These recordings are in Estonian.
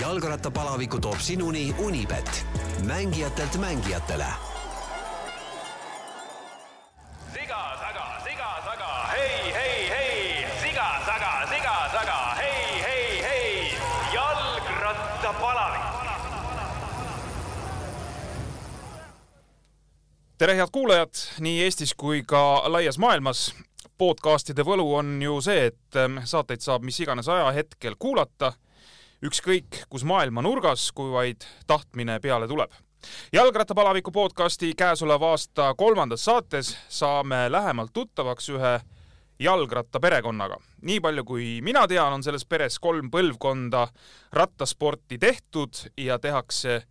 jalgrattapalaviku toob sinuni Unibet, mängijatelt mängijatele. Siga-saga, siga-saga, hei, hei, hei, siga-saga, siga-saga, hei, hei, hei, jalgrattapalavik. tere, head kuulajad nii Eestis kui ka laias maailmas. podcastide võlu on ju see, et ähm, saateid saab mis iganes ajahetkel kuulata, ükskõik kus maailma nurgas, kui vaid tahtmine peale tuleb. jalgrattapalaviku podcasti käesoleva aasta kolmandas saates saame lähemalt tuttavaks ühe jalgrattaperekonnaga. nii palju kui mina tean, on selles peres kolm põlvkonda rattasporti tehtud ja tehakse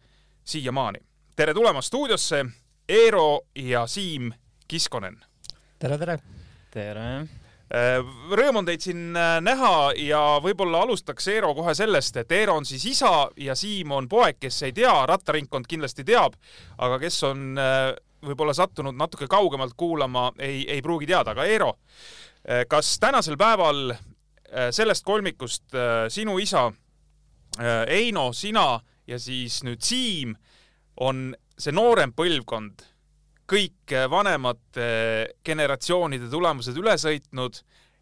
siiamaani. tere tulemast stuudiosse Eero ja Siim Kiskonen. tere, tere! tere! Rõõm on teid siin äh, näha ja võib-olla alustaks Eero kohe sellest, et Eero on siis isa ja Siim on poeg, kes ei tea, rattaringkond kindlasti teab, aga kes on äh, võib-olla sattunud natuke kaugemalt kuulama, ei, ei pruugi teada, aga Eero, kas tänasel päeval äh, sellest kolmikust sinu isa Eino, sina ja siis nüüd Siim on see noorem põlvkond kõik vanemate generatsioonide tulemused üle sõitnud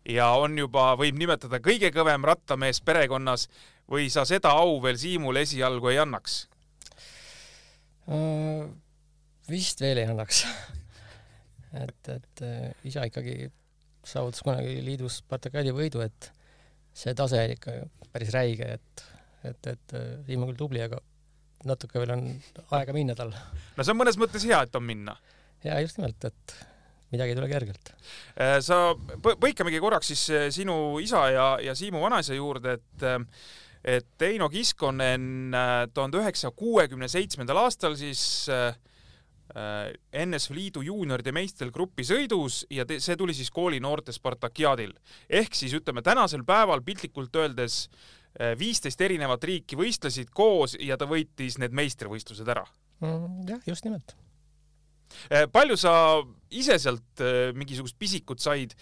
ja on juba, võib nimetada kõige kõvem rattamees perekonnas või sa seda au veel Siimule esialgu ei annaks? Äh, vist veel ei annaks et, et äh, isa ikkagi saavutas kunagi liidus Spartakadi võidu, et see tase oli ikka päris räige, et, et, et äh, Siim on küll tubli, aga natuke veel on aega minna tal. no see on mõnes mõttes hea, et on minna. ja just nimelt, et midagi ei tule kergelt. sa põ-, põikamegi korraks siis sinu isa ja, ja Siimu vanaisa juurde, et et Eino Kiskonen tuhande üheksasaja kuuekümne seitsmendal aastal siis äh, NSV Liidu juunioride meistrigrupi sõidus ja te, see tuli siis kooli noorte Spartakiaadil. ehk siis ütleme tänasel päeval piltlikult öeldes viisteist erinevat riiki võistlesid koos ja ta võitis need meistrivõistlused ära mm,. jah, just nimelt. palju sa ise sealt mingisugust pisikut said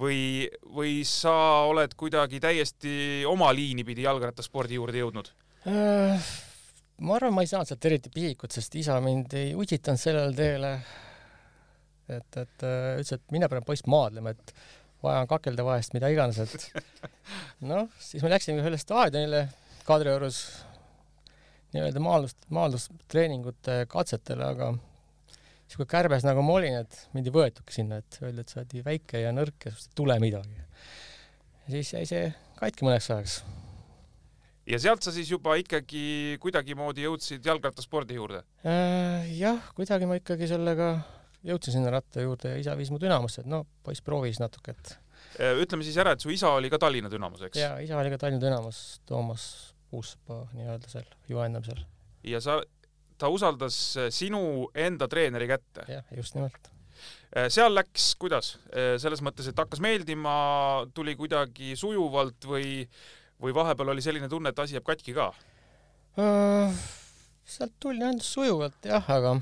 või, või sa oled kuidagi täiesti oma liini pidi jalgrattaspordi juurde jõudnud? ma arvan, ma ei saanud sealt eriti pisikut, sest isa mind ei utsitanud sellele teele. et, et äh, ütles, et mine parem poiss maadlema, et vaja on kakelda vahest mida iganes, et noh, siis me läksime ühele staadionile Kadriorus nii-öelda maaldus, maaldustreeningute katsetele, aga sihuke kärbes nagu ma olin, et mind ei võetudki sinna, et öeldi, et sa oled nii väike ja nõrk ja sinust ei tule midagi. siis jäi see katki mõneks ajaks ja sealt sa siis juba ikkagi kuidagimoodi jõudsid jalgrattaspordi juurde? Äh, jah, kuidagi ma ikkagi sellega jõudsin sinna ratta juurde ja isa viis mu Dünamosse, et no poiss proovis natuke, et ütleme siis ära, et su isa oli ka Tallinna Dünamos, eks? ja isa oli ka Tallinna Dünamos Toomas Puuspa nii-öelda seal juhendamisel. ja sa, ta usaldas sinu enda treeneri kätte. jah, just nimelt. seal läks kuidas? selles mõttes, et hakkas meeldima, tuli kuidagi sujuvalt või, või vahepeal oli selline tunne, et asi jääb katki ka? sealt tuli ainult sujuvalt jah, aga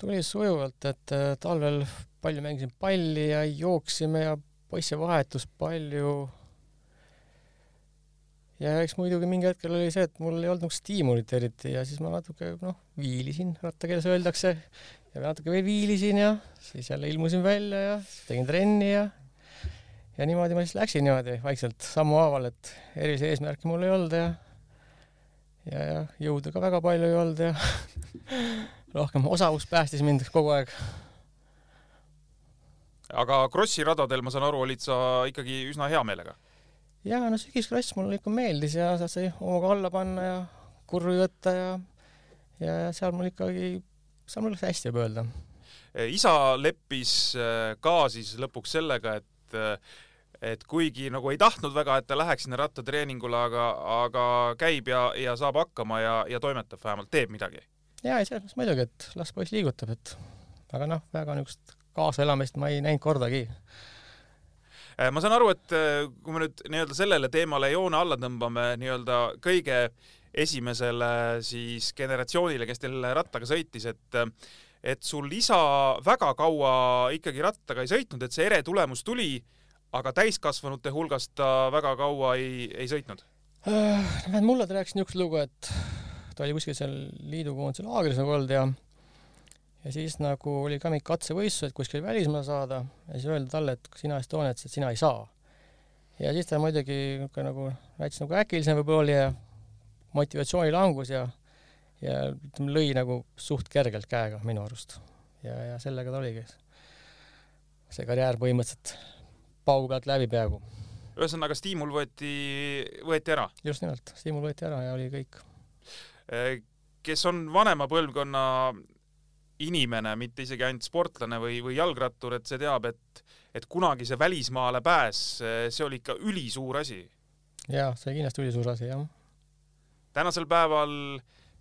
tuli sujuvalt, et äh, talvel palju mängisin palli ja jooksime ja poisse vahetus palju. ja eks muidugi mingi hetkel oli see, et mul ei olnud nagu stiimulit eriti ja siis ma natuke noh, viilisin, rattakeeles öeldakse, ja natuke veel viilisin ja siis jälle ilmusin välja ja tegin trenni ja ja niimoodi ma siis läksin niimoodi vaikselt sammuhaaval, et erilisi eesmärke mul ei olnud ja ja, ja jõudu ka väga palju ei olnud ja rohkem osavus päästis mind kogu aeg. aga Krossi radadel, ma saan aru, olid sa ikkagi üsna hea meelega? ja no sügiskross mulle ikka meeldis ja sealt sai hooga alla panna ja kurvi võtta ja ja, ja seal mul ikkagi, seal mul läks hästi, võib öelda. isa leppis äh, ka siis lõpuks sellega, et et kuigi nagu ei tahtnud väga, et ta läheks sinna rattatreeningule, aga, aga käib ja, ja saab hakkama ja, ja toimetab vähemalt, teeb midagi. ja, ei selles mõttes muidugi, et las poiss liigutab, et aga noh, väga niisugust kaasaelamist ma ei näinud kordagi. Äh, ma saan aru, et äh, kui me nüüd nii-öelda sellele teemale joone alla tõmbame nii-öelda kõige esimesele siis generatsioonile, kes teil rattaga sõitis, et et sul isa väga kaua ikkagi rattaga ei sõitnud, et see ere tulemus tuli, aga täiskasvanute hulgas ta väga kaua ei, ei sõitnud Äh, mulle ta rääkis niisugust lugu, et ta oli kuskil seal liidukoondise laagris nagu olnud ja ja siis nagu oli ka mingid katsevõistlused kuskil välismaal saada ja siis öeldi talle, et sina Estoniat, et sina ei saa. ja siis ta muidugi niisugune nagu väikse nagu äkilisem võib-olla oli ja motivatsioonilangus ja ja ütleme, lõi nagu suht kergelt käega minu arust. ja, ja sellega ta oligi. see karjäär põhimõtteliselt paugu pealt läbi peaaegu. ühesõnaga, stiimul võeti, võeti ära? just nimelt, stiimul võeti ära ja oli kõik. kes on vanema põlvkonna inimene, mitte isegi ainult sportlane või, või jalgrattur, et see teab, et, et kunagi see välismaale pääs, see oli ikka ülisuur asi. jaa, see oli kindlasti ülisuur asi, jah. tänasel päeval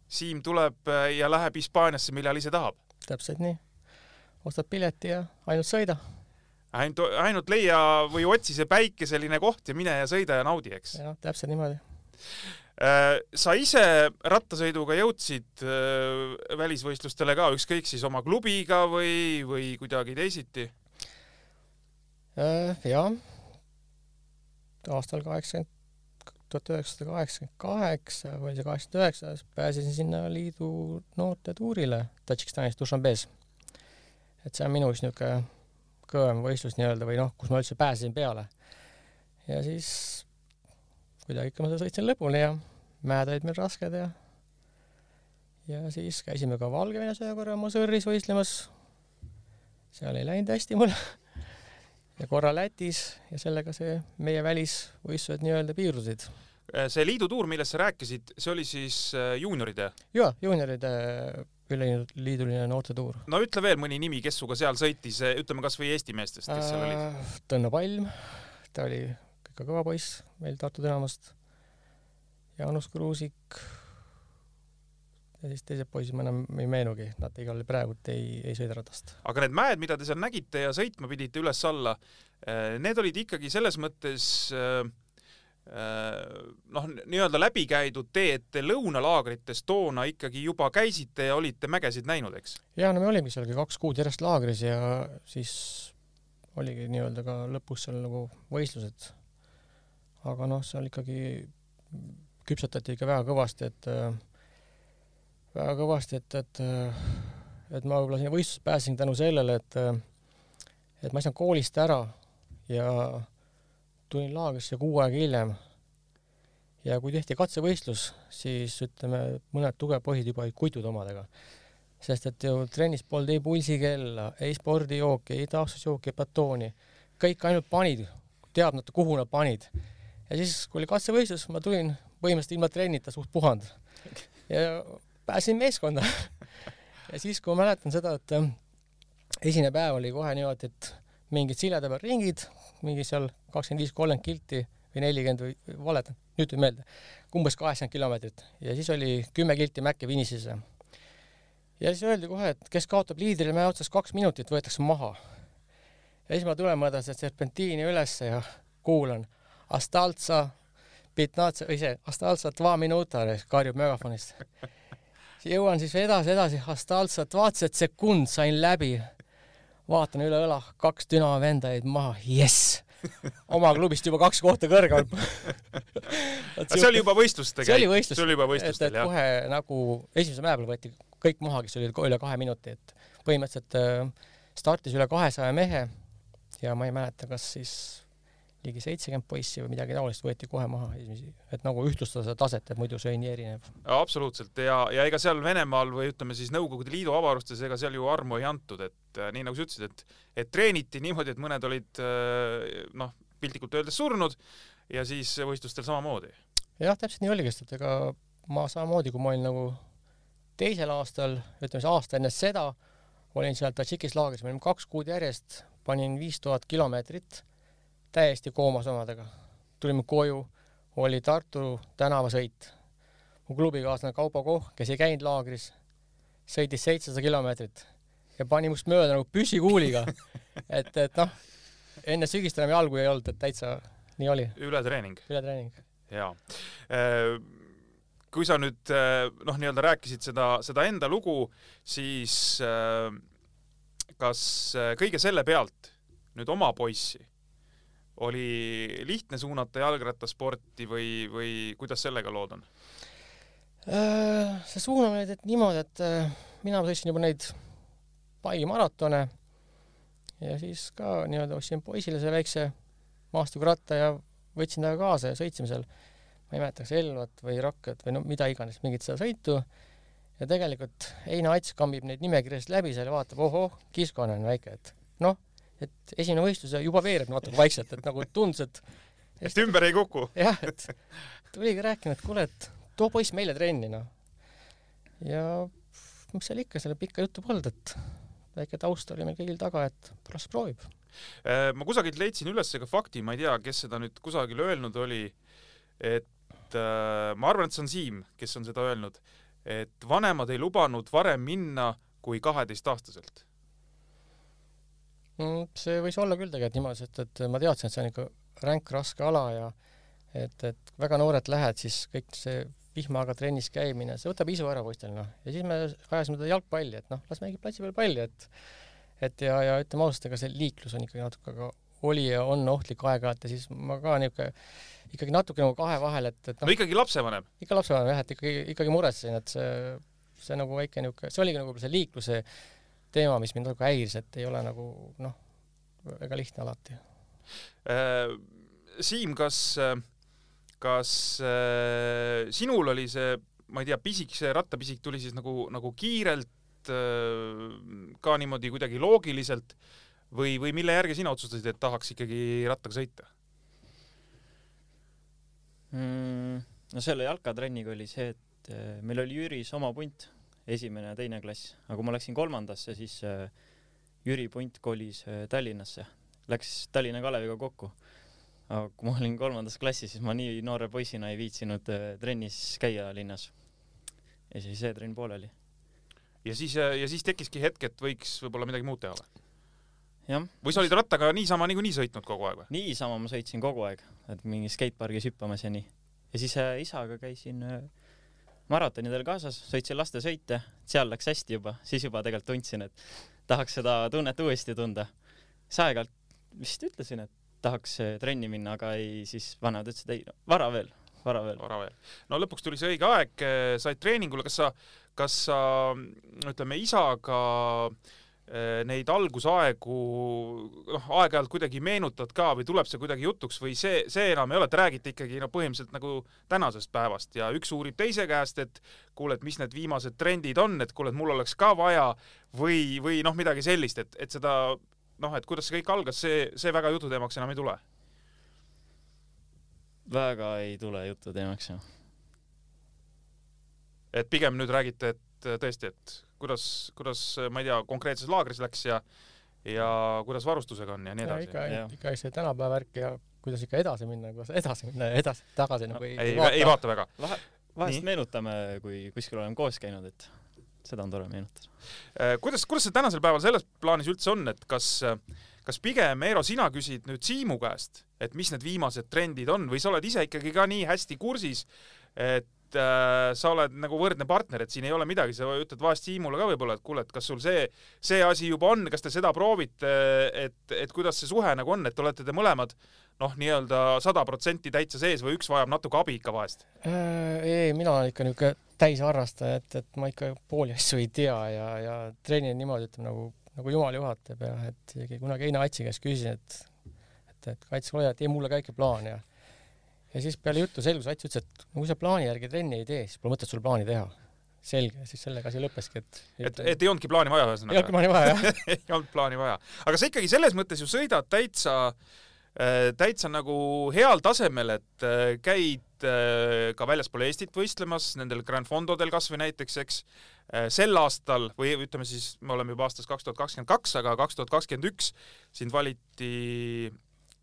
Siim tuleb ja läheb Hispaaniasse, millal ise tahab. täpselt nii. ostad pileti ja ainult sõida. Ainult, ainult leia või otsi see päikeseline koht ja mine ja sõida ja naudi, eks. jah, täpselt niimoodi Äh, sa ise rattasõiduga jõudsid äh, välisvõistlustele ka, ükskõik siis oma klubiga või, või kuidagi teisiti? Äh, jah, aastal kaheksakümmend, tuhat üheksasada kaheksakümmend kaheksa või see kaheksakümmend üheksa, pääsesin sinna liidu noortetuurile Tadžikistanis, Dušanbes. et see on minu üks niisugune kõvem võistlus nii-öelda või noh, kus ma üldse pääsesin peale. ja siis kuidagi ikka ma sõitsin lõpuni ja mäed olid meil rasked ja ja siis käisime ka Valgevenes ühe korra Mosõrris võistlemas. seal ei läinud hästi mul ja korra Lätis ja sellega see meie välisvõistlused nii-öelda piirdusid. see liidutuur, millest sa rääkisid, see oli siis äh, juunioride? jaa, juunioride üleliiduline noortetuur. no ütle veel mõni nimi, kes sinuga seal sõitis, ütleme kas või Eesti meestest, kes seal olid? Äh, Tõnno Palm, ta oli ikka kõva poiss meil Tartu Dinamast. Jaanus Kruusik ja siis teised poisid ma enam ei meenugi, nad igal praegult ei, ei sõida ratast. aga need mäed, mida te seal nägite ja sõitma pidite üles-alla, eh, need olid ikkagi selles mõttes eh, eh, noh, nii-öelda läbikäidud tee, et te lõunalaagrites toona ikkagi juba käisite ja olite mägesid näinud, eks? jaa, no me olimegi seal kaks kuud järjest laagris ja siis oligi nii-öelda ka lõpus seal nagu võistlused aga noh, seal ikkagi küpsetati ikka väga kõvasti, et väga kõvasti, et, et et ma võib-olla sinna võistlusse pääsesin tänu sellele, et et ma ei saanud koolist ära ja tulin laagrisse kuu aega hiljem. ja kui tehti katsevõistlus, siis ütleme, mõned tugevad juba olid kutud omadega. sest et ju trennis polnud ei pulsikella, ei spordijooki, ei taastusjooki, batooni, kõik ainult panid, teadmata, kuhu nad panid ja siis, kui oli katsevõistlus, ma tulin põhimõtteliselt ilma trennita suht puhanud ja pääsesin meeskonda ja siis, kui ma mäletan seda, et esimene päev oli kohe niimoodi, et mingid sileda peal ringid, mingi seal kakskümmend viis, kolmkümmend kilti või nelikümmend või valetan, nüüd tuli meelde, umbes kaheksakümmend kilomeetrit ja siis oli kümme kilti Mäkke finišisse. ja siis öeldi kohe, et kes kaotab liidrile mäe otsas kaks minutit, võetakse maha. ja siis ma tulen mööda seda serpentiini ülesse ja kuulan Astalza, Pitnatsa või see Astalza dva minutare karjub megafonist. jõuan siis edasi, edasi, Astalzat vaatasin, et sekund sain läbi. Vaatan üle õla, kaks Dünamo venda jäid maha, jess oma klubist juba kaks kohta kõrgemal see oli juba võistluste käik? see oli võistlus. see oli juba võistlustel, jah? kohe nagu esimese päeva peal võeti kõik maha, kes olid üle kahe minuti, et põhimõtteliselt äh, startis üle kahesaja mehe ja ma ei mäleta, kas siis ligi seitsekümmend poissi või midagi taolist võeti kohe maha et nagu ühtlustada seda taset, et muidu see oli nii erinev. absoluutselt ja, ja ega seal Venemaal või ütleme siis Nõukogude Liidu avarustes, ega seal ju armu ei antud, et äh, nii nagu sa ütlesid, et et treeniti niimoodi, et mõned olid äh, noh, piltlikult öeldes surnud ja siis võistlustel samamoodi. jah, täpselt nii oligi, sest et ega ma samamoodi, kui ma olin nagu teisel aastal, ütleme siis aasta enne seda, olin seal Tadžikis laagris, me olime kaks kuud järjest, panin viis tuhat kilomeetrit täiesti koomas omadega. tulime koju, oli Tartu tänavasõit. mu klubikaaslane Kaupo Koh, kes ei käinud laagris, sõitis seitsesada kilomeetrit ja pani must mööda nagu püssikuuliga. et, et noh, enne sügist enam jalgu ei olnud, et täitsa nii oli. ületreening. ületreening. jaa äh, kui sa nüüd äh, noh, nii-öelda rääkisid seda, seda enda lugu, siis äh, kas kõige selle pealt nüüd oma poissi oli lihtne suunata jalgrattasporti või, või kuidas sellega lood on? Äh, see suunamine teeb niimoodi, et äh, mina sõitsin juba neid Pai maratone ja siis ka nii-öelda ostsin poisile selle väikse maastikuratta ja võtsin temaga kaasa ja sõitsime seal, ma ei mäleta, kas Elvat või Rakvet või no mida iganes, mingit seda sõitu ja tegelikult Heina Ats kambib neid nimekirjast läbi seal ja vaatab, ohoh, kiskkonne on väike, et noh, et esimene võistlus ja juba veereb natuke vaikselt, et nagu tundus, et et ümber ei kuku? jah, et tuligi rääkima, et kuule, et too poiss meile trenni, noh. ja mis seal ikka, selle pikka juttu polnud, et väike taust oli meil kõigil taga, et las proovib. Äh, ma kusagilt leidsin üles ka fakti, ma ei tea, kes seda nüüd kusagil öelnud oli, et äh, ma arvan, et see on Siim, kes on seda öelnud, et vanemad ei lubanud varem minna kui kaheteistaastaselt. See võis olla küll tegelikult niimoodi, sest et ma teadsin, et see on ikka ränk raske ala ja et, et väga noorelt lähed, siis kõik see vihmaga trennis käimine, see võtab isu ära poistel, noh. ja siis me ajasime teda jalgpalli, et noh, las mängib platsi peal palli, et et ja, ja ütleme ausalt, ega see liiklus on ikkagi natuke ka oli ja on ohtlik aeg-ajalt ja siis ma ka niisugune ikkagi natuke nagu kahe vahel, et, et no noh, ikkagi lapsevanem. ikka lapsevanem jah, et ikkagi, ikkagi muretsesin, et see, see nagu väike niisugune, see oligi nagu see liikluse teema, mis mind natuke häiris, et ei ole nagu noh, väga lihtne alati. Äh, Siim, kas, kas äh, sinul oli see, ma ei tea, pisik, see rattapisik tuli siis nagu, nagu kiirelt äh, ka niimoodi kuidagi loogiliselt või, või mille järgi sina otsustasid, et tahaks ikkagi rattaga sõita? mm,. no selle jalkatrenniga oli see, et eh, meil oli Jüris oma punt, esimene ja teine klass, aga kui ma läksin kolmandasse, siis eh, Jüri punt kolis eh, Tallinnasse, läks Tallinna Kaleviga kokku. aga kui ma olin kolmandas klassis, siis ma nii noore poisina ei viitsinud eh, trennis käia linnas. ja siis see trenn pooleli. ja siis, ja siis tekkiski hetk, et võiks võib-olla midagi muud teha või? jah, või sa olid rattaga niisama niikuinii sõitnud kogu aeg või? niisama ma sõitsin kogu aeg, et mingi skatepargis hüppamas ja nii. ja siis äh, isaga käisin äh, maratonidel kaasas, sõitsin lastesõite, seal läks hästi juba, siis juba tegelikult tundsin, et tahaks seda tunnet uuesti tunda. siis aeg-ajalt vist ütlesin, et tahaks äh, trenni minna, aga ei, siis vanemad ütlesid ei, vara veel, vara veel. vara veel. no lõpuks tuli see õige aeg, said treeningule, kas sa, kas sa ütleme isaga eh, neid algusaegu noh, aeg-ajalt kuidagi meenutad ka või tuleb see kuidagi jutuks või see, see enam ei ole, te räägite ikkagi no põhimõtteliselt nagu tänasest päevast ja üks uurib teise käest, et kuule, et mis need viimased trendid on, et kuule, et mul oleks ka vaja või, või noh, midagi sellist, et, et seda noh, et kuidas see kõik algas, see, see väga jututeemaks enam ei tule. väga ei tule juttu teemaks jah. et pigem nüüd räägite, et äh, tõesti, et kuidas, kuidas, ma ei tea, konkreetses laagris läks ja ja kuidas varustusega on ja nii edasi. ikka ikka see tänapäeva värk ja kuidas ikka edasi minna, kuidas edasi minna ja edasi, tagasi nagu ei, ei, ei vaata väga. vahe, vahest Nii. meenutame, kui kuskil oleme koos käinud, et seda on tore meenutada. Äh, kuidas, kuidas see tänasel päeval selles plaanis üldse on, et kas, kas pigem, Eero, sina küsid nüüd Siimu käest, et mis need viimased trendid on või sa oled ise ikkagi ka nii hästi kursis, et äh, sa oled nagu võrdne partner, et siin ei ole midagi, sa ütled vahest Siimule ka võib-olla, et kuule, et kas sul see, see asi juba on, kas te seda proovite, et, et kuidas see suhe nagu on, et olete te mõlemad noh, nii-öelda sada protsenti täitsa sees või üks vajab natuke abi ikka vahest? Äh, ei, mina olen ikka niisugune täisharrastaja, et, et ma ikka pooli asju ei tea ja, ja treenin niimoodi, ütleme nagu, nagu jumal juhatab ja et isegi kunagi Heina Atsi käest küsisin, et et, et kaitsekoja, tee mulle ka ikka plaan ja ja siis peale juttu selgus, Ats ütles, et kui sa plaani järgi trenni ei tee, siis pole mõtet sul plaani teha. selge, siis sellega asi lõppeski, et et, et ei olnudki plaani vaja ei ühesõnaga olnud? plaani vaja, jah. ei olnud plaani vaja. aga sa ikkagi selles mõttes ju sõidad täitsa, täitsa nagu heal tasemel, et äh, käid äh, ka väljaspool Eestit võistlemas nendel Grand Fondodel kasvõi näiteks, eks. sel aastal või ütleme siis, me oleme juba aastas kaks tuhat kakskümmend kaks, aga kaks tuhat kakskümmend üks sind valiti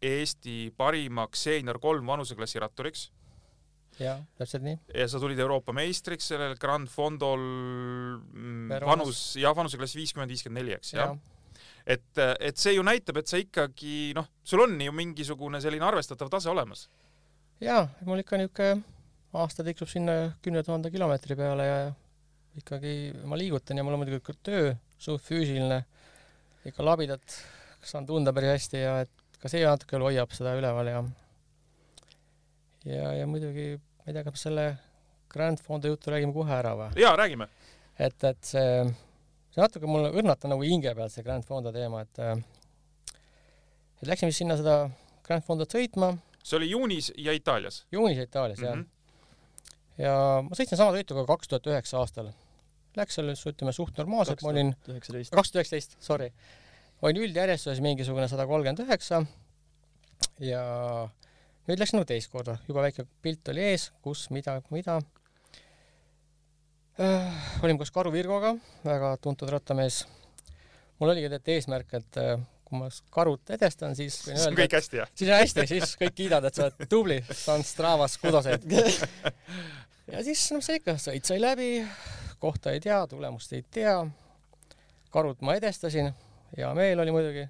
Eesti parimaks seenior kolm vanuseklassi ratturiks jah, täpselt nii. ja sa tulid Euroopa meistriks sellel Grand Fondol mm, Veronas. vanus, jah, vanuseklass viiskümmend, viiskümmend neli, eks, jah? et, et see ju näitab, et sa ikkagi noh, sul on ju mingisugune selline arvestatav tase olemas. jaa, mul ikka niisugune aasta tiksub sinna kümne tuhande kilomeetri peale ja ikkagi ma liigutan ja mul on muidugi ka töö suht füüsiline, ikka labidat saan tunda päris hästi ja et ka see natuke hoiab seda üleval ja ja, ja muidugi ma ei tea, kas me selle Grand Fondo juttu räägime kohe ära või? jaa, räägime. et, et see, see natuke mulle õrnata nagu hinge peal, see Grand Fondo teema, et äh, et läksime siis sinna seda Grand Fondot sõitma see oli juunis ja Itaalias juunis Itaalias mm. jah -hmm. ja ma sõitsin sama sõitu ka kaks tuhat üheksa aastal. Läks seal ütleme suht normaalselt, ma olin kaks tuhat üheksateist, sorry. Olin üldjärjestuses mingisugune sada kolmkümmend üheksa ja nüüd läks nagu teist korda, juba väike pilt oli ees, kus, mida, mida äh,. olime koos Karu Virgoga, väga tuntud rattamees. mul oligi tegelikult eesmärk, et äh, kui ma Karut edestan, siis võin on öelda, kõik hästi jah? siis on hästi, siis kõik kiidavad, et sa oled tubli, sa on Stravas kudoseid. ja siis noh, see ikka, sõit sai läbi, kohta ei tea, tulemust ei tea. karut ma edestasin, hea meel oli muidugi.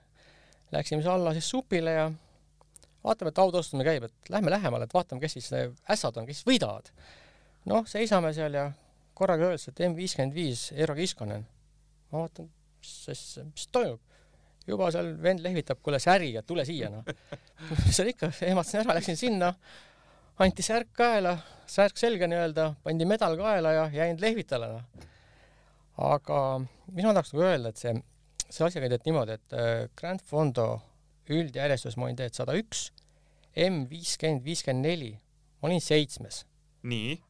Läksime siis alla siis supile ja vaatame, et autostumine käib, et lähme lähemale, et vaatame, kes siis ässad on, kes võidavad. noh, seisame seal ja korraga öeldakse, et M viiskümmend viis Eero Kiskonen. ma vaatan, mis asja, mis toimub. juba seal vend lehvitab, kuule särgiga, tule siia noh. mis seal ikka, ehmatasin ära, läksin sinna, anti särk kaela, särk selga nii-öelda, pandi medal kaela ja jäin lehvitale noh. aga mis ma tahaks nagu öelda, et see, see asi käib niimoodi, et äh, Grand Fondo üldjärjestus ma olin tegelikult sada üks, M viiskümmend, viiskümmend neli, ma olin seitsmes,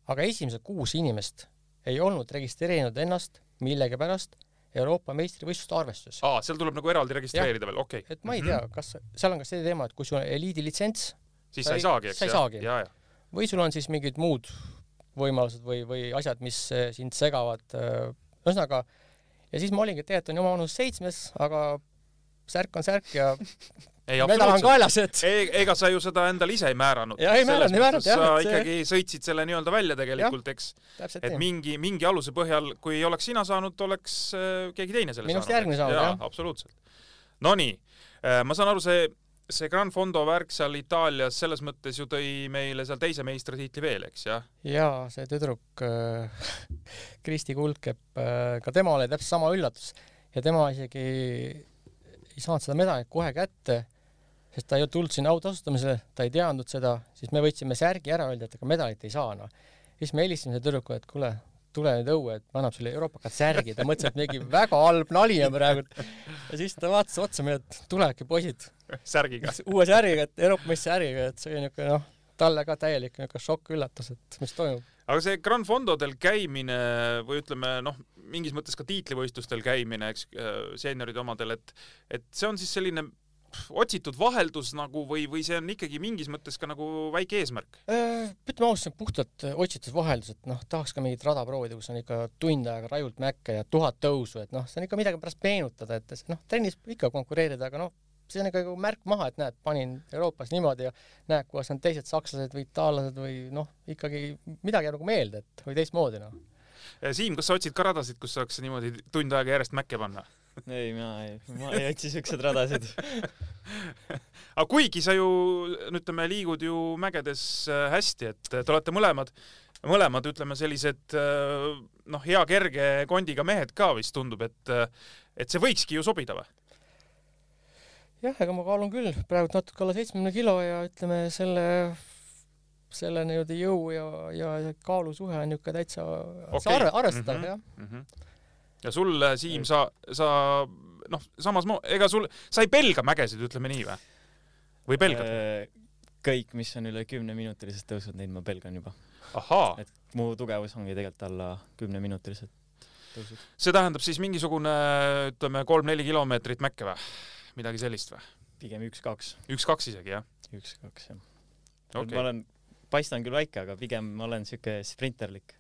aga esimesed kuus inimest ei olnud registreerinud ennast millegipärast Euroopa meistrivõistluste arvestuses. aa, seal tuleb nagu eraldi registreerida veel, okei okay.. et ma ei tea, kas seal on ka see teema, et kui sul on eliidilitsents siis Sa ei- saagi, eks saagi. ja, ja. või sul on siis mingid muud võimalused või, või asjad, mis eh, sind segavad. ühesõnaga, ja siis ma olingi tegelikult on ju oma vanus seitsmes, aga särk on särk ja ei, medal on kaelas, et E- ega sa ju seda endale ise ei määranud. Jaa, ei määranud, ei määranud, jah, sa et see- ikkagi sõitsid selle nii-öelda välja tegelikult, eks, et nii. mingi, mingi aluse põhjal, kui ei oleks sina saanud, oleks äh, keegi teine selle Minu arust saanud. järgmine saanud, jah., absoluutselt. Nonii, ma saan aru, see, see Gran Fondo värk seal Itaalias selles mõttes ju tõi meile seal teise meistritiitli veel, eks jah? jaa, see tüdruk äh, Kristi Kulkep äh,, ka tema oli täpselt sama üllatus ja tema isegi ei saanud seda medalit kohe kätte, sest ta ei tulnud sinna autasustamisele, ta ei teadnud seda, siis me võtsime särgi ära, öeldi, et ega medalit ei saa, noh. siis me helistasime tüdrukule, et kuule, tule nüüd õue, et ma annan sulle Euroopakat särgi, ta mõtles, et mingi väga halb nali on praegu. ja siis ta vaatas otsa meile, et tulevadki poisid särgiga. uue särgiga, et Euroopa meistri särgiga, et see oli niisugune noh, talle ka täielik niisugune šokk-üllatus, et mis toimub. aga see Gran Fondodel käimine või ütleme noh, mingis mõttes ka tiitlivõistlustel käimine, eks, seenioride omadel, et, et see on siis selline otsitud vaheldus nagu või, või see on ikkagi mingis mõttes ka nagu väike eesmärk? ütleme ausalt, puhtalt äh, otsitud vaheldus, et noh, tahaks ka mingit rada proovida, kus on ikka tund aega rajult mäkke ja tuhat tõusu, et noh, see on ikka midagi pärast meenutada, et noh, trennis ikka konkureerida, aga noh, see on ikka nagu märk maha, et näed, panin Euroopas niimoodi ja näed, kuidas on teised sakslased või itaallased või noh, ikkagi midagi jääb nagu meelde, et või teistmoodi noh. Siim, kas sa otsid ka radasid, kus saaks niimoodi tund aega järjest mäkke panna? ei, mina ei, ma ei otsi siukseid radasid. aga kuigi sa ju, ütleme, liigud ju mägedes äh, hästi, et te olete mõlemad, mõlemad ütleme sellised äh, noh, hea kerge kondiga mehed ka vist tundub, et et see võikski ju sobida või? jah, ega ma kaalun küll praegu natuke alla seitsmekümne kilo ja ütleme selle, selle nii-öelda jõu ja, ja kaalusuhe on niisugune täitsa Okei. okay. arve, arvestatav Mhm. jah. mm. -hmm. Ja sul, Siim, sa, sa noh, samas mo-, ega sul, sa ei pelga mägesid, ütleme nii või? või pelgad? Äh, kõik, mis on üle kümneminutilised tõusud, neid ma pelgan juba. et mu tugevus ongi tegelikult alla kümneminutilised tõusud. see tähendab siis mingisugune ütleme kolm-neli kilomeetrit mäkke või? midagi sellist või? pigem üks-kaks, üks-kaks isegi jah? üks-kaks jah okay.. ma olen, paistan küll väike, aga pigem ma olen siuke sprinterlik.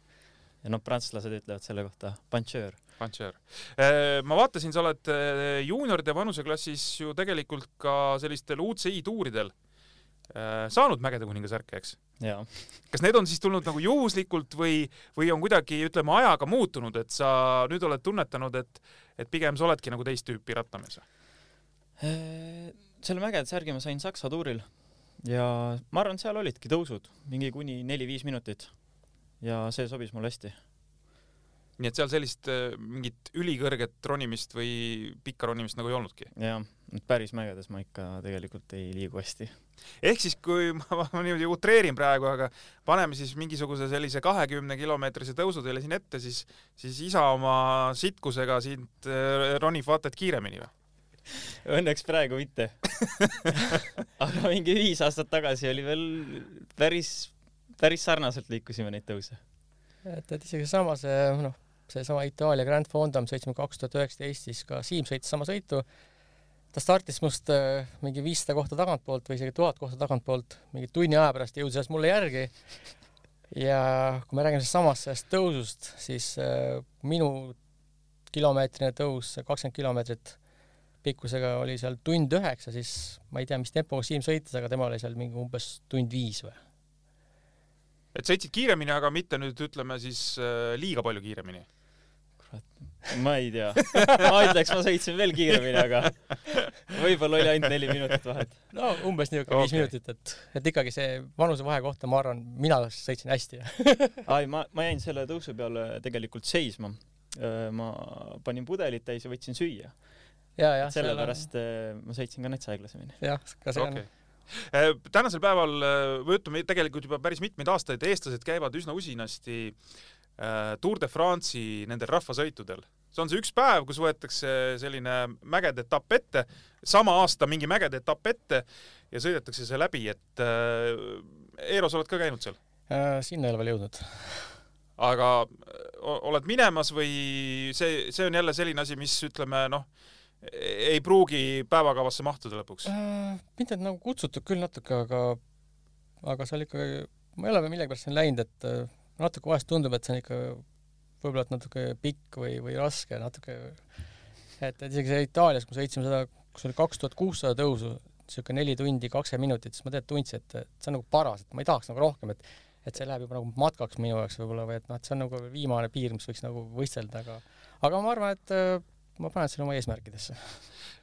Ja noh, prantslased ütlevad selle kohta puncheur. Puncher. ma vaatasin, sa oled äh, juunioride vanuseklassis ju tegelikult ka sellistel UCI tuuridel äh, saanud mägede kuninga särke, eks? jaa, kas need on siis tulnud nagu juhuslikult või, või on kuidagi, ütleme, ajaga muutunud, et sa nüüd oled tunnetanud, et, et pigem sa oledki nagu teist tüüpi rattamees? selle mägede särgi ma sain Saksa tuuril ja ma arvan, seal olidki tõusud mingi kuni neli-viis minutit. Ja see sobis mulle hästi. nii et seal sellist äh, mingit ülikõrget ronimist või pikka ronimist nagu ei olnudki. jah, päris mägedes ma ikka tegelikult ei liigu hästi. ehk siis, kui ma, ma niimoodi utreerin praegu, aga paneme siis mingisuguse sellise kahekümne kilomeetrise tõusu teile siin ette, siis, siis isa oma sitkusega sind äh, ronib vaata et kiiremini või? Õnneks praegu mitte aga mingi viis aastat tagasi oli veel päris, päris sarnaselt liikusime neid tõuse. et, et isegi sama see, noh, seesama Itaalia Grand Fondam sõitsime kaks tuhat üheksateist, siis ka Siim sõitis sama sõitu. ta startis must äh, mingi viissada kohta tagantpoolt või isegi tuhat kohta tagantpoolt, mingi tunni aja pärast jõudis alles mulle järgi. ja kui me räägime sellest sellest tõusust, siis äh, minu kilomeetrine tõus, kakskümmend kilomeetrit pikkusega oli seal tund üheksa, siis ma ei tea, mis tempoga Siim sõitis, aga tema oli seal mingi umbes tund viis või et sõitsid kiiremini, aga mitte nüüd ütleme siis äh, liiga palju kiiremini. ma ei tea, ma ütleks, ma sõitsin veel kiiremini, aga võib-olla oli ainult neli minutit vahet. no umbes niisugune okay. viis minutit, et, et ikkagi see vanusevahe kohta, ma arvan, mina sõitsin hästi ai, ma, ma jäin selle tõusu peale tegelikult seisma. ma panin pudelid täis ja võtsin süüa. sellepärast on... ma sõitsin ka natsa aeglasemini. jah, ka see okay. on tänasel päeval või ütleme tegelikult juba päris mitmeid aastaid eestlased käivad üsna usinasti Tour de France'i nendel rahvasõitudel. see on see üks päev, kus võetakse selline mägede etapp ette, sama aasta mingi mägede etapp ette ja sõidetakse see läbi, et Eero, sa oled ka käinud seal äh,? sinna ei ole veel jõudnud. aga oled minemas või see, see on jälle selline asi, mis ütleme noh, ei pruugi päevakavasse mahtuda lõpuks äh,? mind on nagu kutsutud küll natuke, aga, aga seal ikka, ma ei ole veel millegipärast sinna läinud, et äh, natuke vahest tundub, et see on ikka võib-olla natuke pikk või, või raske natuke. et, et isegi see Itaalias, kui sõitsime seda, kus oli kaks tuhat kuussada tõusu, niisugune neli tundi kakskümmend minutit, siis ma tegelikult tundsin, et, et see on nagu paras, et ma ei tahaks nagu rohkem, et et see läheb juba nagu matkaks minu jaoks võib-olla või et noh, et see on nagu viimane piir, mis võiks nagu võistelda, aga aga ma arvan, et äh, ma panen selle oma eesmärkidesse.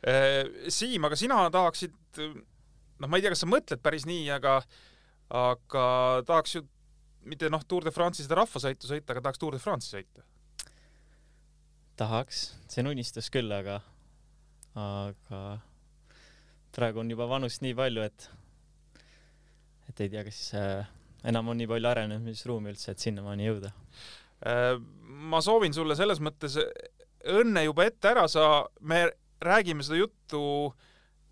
Äh, Siim, aga sina tahaksid, noh, ma ei tea, kas sa mõtled päris nii, aga aga tahaks ju mitte noh, Tour de France'i seda rahvasõitu sõita, aga tahaks Tour de France'i sõita. tahaks, see on unistus küll, aga, aga praegu on juba vanust nii palju, et, et ei tea, kas äh, enam on nii palju arenemisruumi üldse, et sinnamaani jõuda. Äh, ma soovin sulle selles mõttes õnne juba ette ära, sa, me räägime seda juttu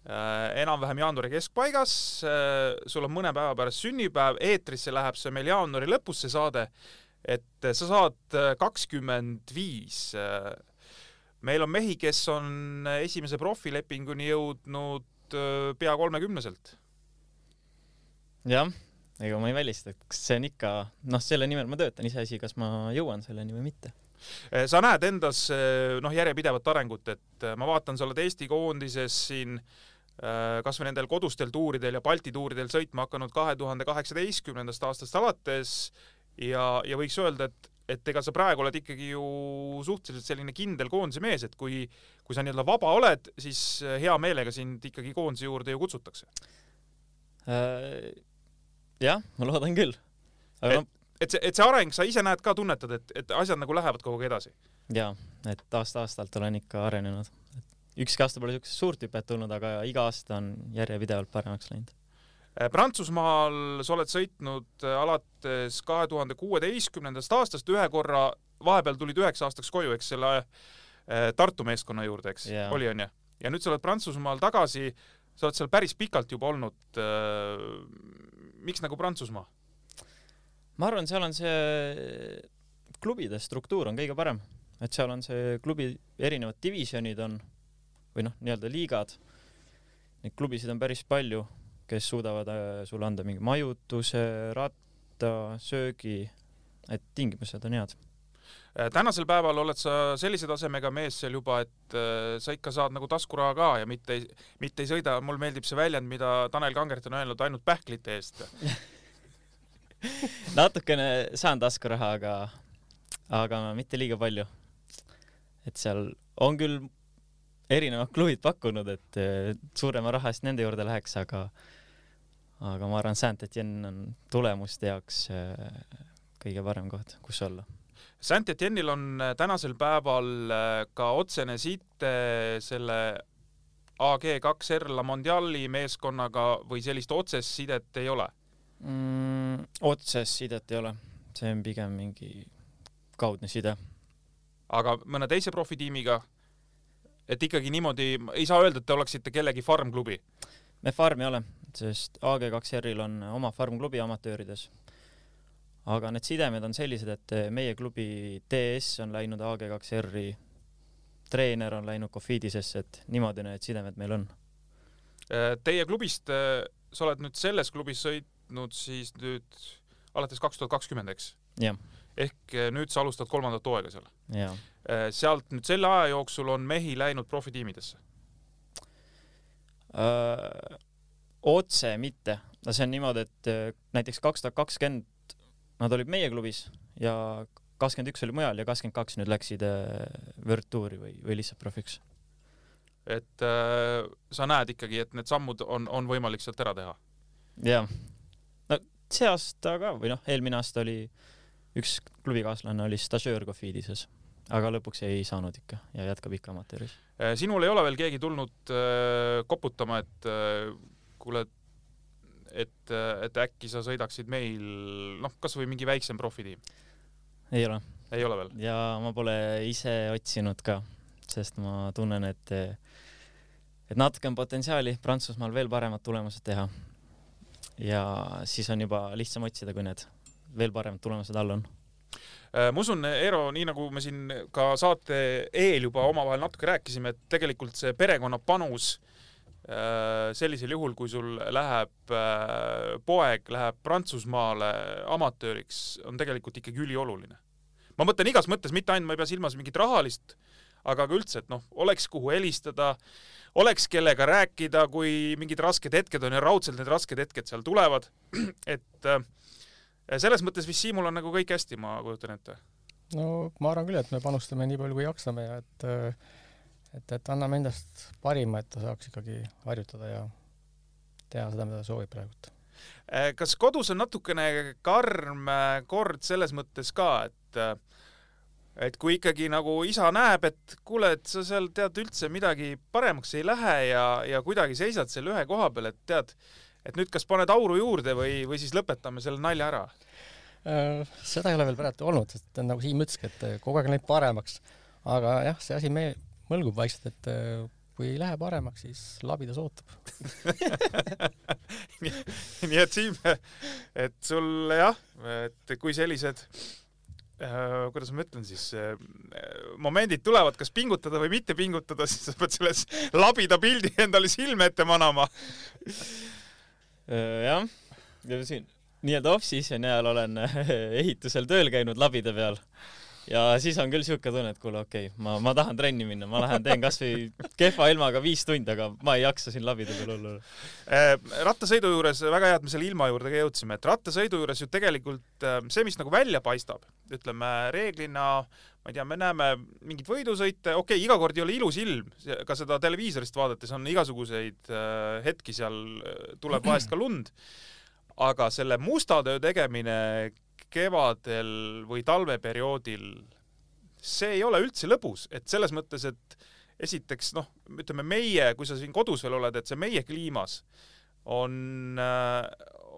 äh, enam-vähem jaanuari keskpaigas äh,, sul on mõne päeva pärast sünnipäev, eetrisse läheb see meil jaanuari lõpus, see saade, et sa saad kakskümmend viis. meil on mehi, kes on esimese profilepinguni jõudnud äh, pea kolmekümneselt. jah, ega ma ei välista, et see on ikka, noh, selle nimel ma töötan, iseasi, kas ma jõuan selleni või mitte sa näed endas eh, noh, järjepidevat arengut, et eh, ma vaatan, sa oled Eesti koondises siin kasvõi nendel kodustel tuuridel ja Balti tuuridel sõitma hakanud kahe tuhande kaheksateistkümnendast aastast alates ja, ja võiks öelda, et, et ega sa praegu oled ikkagi ju suhteliselt selline kindel koondise mees, et kui, kui sa nii-öelda vaba oled, siis hea meelega sind ikkagi koondise juurde ju kutsutakse äh,. jah, ma loodan küll. aga et, et see, et see areng, sa ise näed ka, tunnetad, et, et asjad nagu lähevad kogu aeg edasi? jaa, et aasta-aastalt olen ikka arenenud. ükski aasta pole siukest suurt hüpet tulnud, aga iga aasta on järjepidevalt paremaks läinud. Äh, Prantsusmaal sa oled sõitnud äh, alates kahe tuhande kuueteistkümnendast aastast ühe korra, vahepeal tulid üheks aastaks koju, eks selle äh, Tartu meeskonna juurde, eks yeah., oli onju? ja nüüd sa oled Prantsusmaal tagasi, sa oled seal päris pikalt juba olnud. miks nagu Prantsusmaa? Ma arvan, seal on see klubide struktuur on kõige parem, et seal on see klubi erinevad divisjonid on või noh, nii-öelda liigad. Neid klubisid on päris palju, kes suudavad äh, sulle anda mingi majutuse, ratta, söögi, et tingimused on head. Äh, tänasel päeval oled sa sellise tasemega mees seal juba, et äh, sa ikka saad nagu taskuraha ka ja mitte, mitte ei sõida, mul meeldib see väljend, mida Tanel Kangert on öelnud, ainult pähklite eest natukene saan taskuraha, aga, aga mitte liiga palju. et seal on küll erinevad klubid pakkunud, et suurema raha eest nende juurde läheks, aga aga ma arvan, Saint-Etienne on tulemuste jaoks äh, kõige parem koht, kus olla. Saint-Etienne'il on äh, tänasel päeval ka otsene side selle AG2R La Mondiali meeskonnaga või sellist otsest sidet ei ole? Mm,? otsest sidet ei ole, see on pigem mingi kaudne side. aga mõne teise profitiimiga? et ikkagi niimoodi, ei saa öelda, et te oleksite kellegi farm-klubi? me farm ei ole, sest AG2R-il on oma farm-klubi amatöörides. aga need sidemed on sellised, et meie klubi DS on läinud AG2R-i, treener on läinud Cofidisesse, et niimoodi need sidemed meil on. Teie klubist, sa oled nüüd selles klubis sõitnud siis nüüd alates kaks tuhat kakskümmend, eks? ehk nüüd sa alustad kolmandat hooaega seal? jaa. sealt nüüd selle aja jooksul on mehi läinud profitiimidesse? otse mitte, no see on niimoodi, et öö, näiteks kaks tuhat kakskümmend nad olid meie klubis ja kakskümmend üks oli mujal ja kakskümmend kaks nüüd läksid World Touri või, või lihtsalt profiks. et äh, sa näed ikkagi, et need sammud on, on võimalik sealt ära teha? jah. See aasta ka või noh, eelmine aasta oli üks klubikaaslane oli stažöör Cofidises, aga lõpuks ei saanud ikka ja jätkab ikka amatööris. sinul ei ole veel keegi tulnud äh, koputama, et äh, kuule, et, et äkki sa sõidaksid meil noh, kasvõi mingi väiksem profitiim? ei ole. ei ole veel? ja ma pole ise otsinud ka, sest ma tunnen, et et natuke on potentsiaali Prantsusmaal veel paremad tulemused teha. Ja siis on juba lihtsam otsida, kui need veel paremad tulemused all on ma usun, Eero, nii nagu me siin ka saate eel juba omavahel natuke rääkisime, et tegelikult see perekonna panus äh, sellisel juhul, kui sul läheb äh, poeg läheb Prantsusmaale amatööriks, on tegelikult ikkagi ülioluline. ma mõtlen igas mõttes, mitte ainult, ma ei pea silmas mingit rahalist, aga ka üldse, et noh, oleks kuhu helistada, oleks kellega rääkida, kui mingid rasked hetked on ja raudselt need rasked hetked seal tulevad, et äh, selles mõttes vist Siimul on nagu kõik hästi, ma kujutan ette. no ma arvan küll, et me panustame nii palju, kui jaksame ja et et, et anname endast parima, et ta saaks ikkagi harjutada ja teha seda, mida ta soovib praegult. kas kodus on natukene karm kord selles mõttes ka, et et kui ikkagi nagu isa näeb, et kuule, et sa seal tead üldse midagi paremaks ei lähe ja, ja kuidagi seisad seal ühe koha peal, et tead, et nüüd kas paned auru juurde või, või siis lõpetame selle nalja ära? seda ei ole veel praegu olnud, sest nagu Siim ütleski, et kogu aeg läheb paremaks. aga jah, see asi me mõlgub vaikselt, et kui ei lähe paremaks, siis labidas ootab nii, et Siim, et sul jah, et kui sellised äh, kuidas ma ütlen siis äh,, momendid tulevad, kas pingutada või mitte pingutada, siis sa pead selles labida pildi endale silme ette manama. Jah, ja siin nii-öelda off-season ajal olen ehitusel tööl käinud labide peal ja siis on küll siuke tunne, et kuule, okei okay,, ma, ma tahan trenni minna, ma lähen teen kasvõi kehva ilmaga viis tundi, aga ma ei jaksa siin labide peal olla. rattasõidu juures, väga hea, et me selle ilma juurde ka jõudsime, et rattasõidu juures ju tegelikult see, mis nagu välja paistab, ütleme reeglina, ma ei tea, me näeme mingeid võidusõite, okei okay,, iga kord ei ole ilus ilm, ka seda televiisorist vaadates on igasuguseid hetki seal, tuleb vahest ka lund, aga selle musta töö tegemine kevadel või talveperioodil, see ei ole üldse lõbus, et selles mõttes, et esiteks noh, ütleme meie, kui sa siin kodus veel oled, et see meie kliimas on,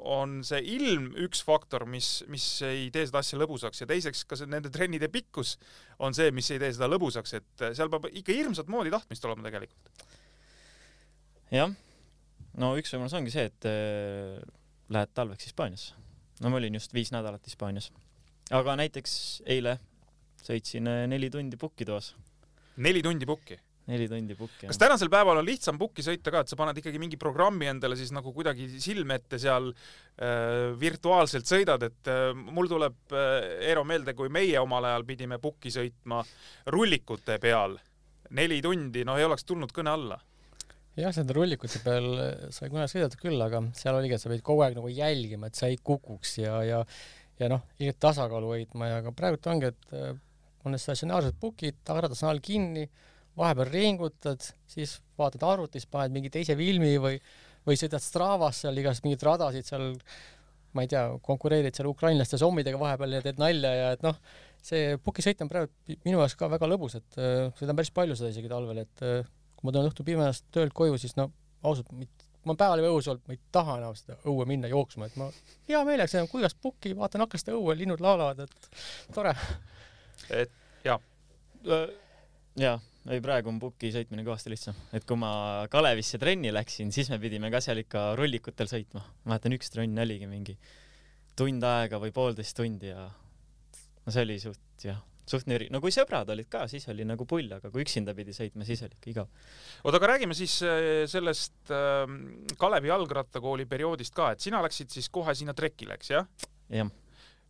on see ilm üks faktor, mis, mis ei tee seda asja lõbusaks. Ja teiseks ka see nende trennide pikkus on see, mis ei tee seda lõbusaks, et seal peab ikka hirmsat moodi tahtmist olema tegelikult. jah, no üks võimalus ongi see, et äh, lähed talveks Hispaaniasse no ma olin just viis nädalat Hispaanias. aga näiteks eile sõitsin neli tundi pukki toas. neli tundi pukki? neli tundi pukki. kas tänasel päeval on lihtsam pukki sõita ka, et sa paned ikkagi mingi programmi endale siis nagu kuidagi silme ette seal äh, virtuaalselt sõidad, et äh, mul tuleb äh, Eero meelde, kui meie omal ajal pidime pukki sõitma rullikute peal neli tundi, no ei oleks tulnud kõne alla jah, nende rullikute peal sai kunagi sõidetud küll, aga seal oligi, et sa pidid kogu aeg nagu jälgima, et sa ei kukuks ja, ja ja noh, ilmselt tasakaalu hoidma ja ka praegult ongi, et on need statsionaarsed pukid, tagaratas all kinni, vahepeal ringutad, siis vaatad arvutis, paned mingi teise filmi või, või sõidad Stravas seal igast mingeid radasid seal, ma ei tea, konkureerid seal ukrainlaste sommidega vahepeal ja teed nalja ja et noh, see pukisõit on praegu minu jaoks ka väga lõbus, et äh, sõidan päris palju seda isegi talvel, et äh, kui ma tulen õhtul pimedast töölt koju, siis no ausalt, ma olen päeval juba õues olnud, ma ei taha enam seda õue minna jooksma, et ma hea meelega sõidan kuivast pukki, vaatan aknast õue, linnud laulavad, et tore. et jaa, jaa, ei praegu on puki sõitmine kõvasti lihtsam, et kui ma Kalevisse trenni läksin, siis me pidime ka seal ikka rullikutel sõitma. ma mäletan, üks trenn oligi mingi tund aega või poolteist tundi ja no see oli suht jah, suht nüri. no kui sõbrad olid ka, siis oli nagu pull, aga kui üksinda pidi sõitma, siis oli ikka igav. oota, aga räägime siis äh, sellest äh, Kalevi jalgrattakooli perioodist ka, et sina läksid siis kohe sinna trekile, eks jah? jah,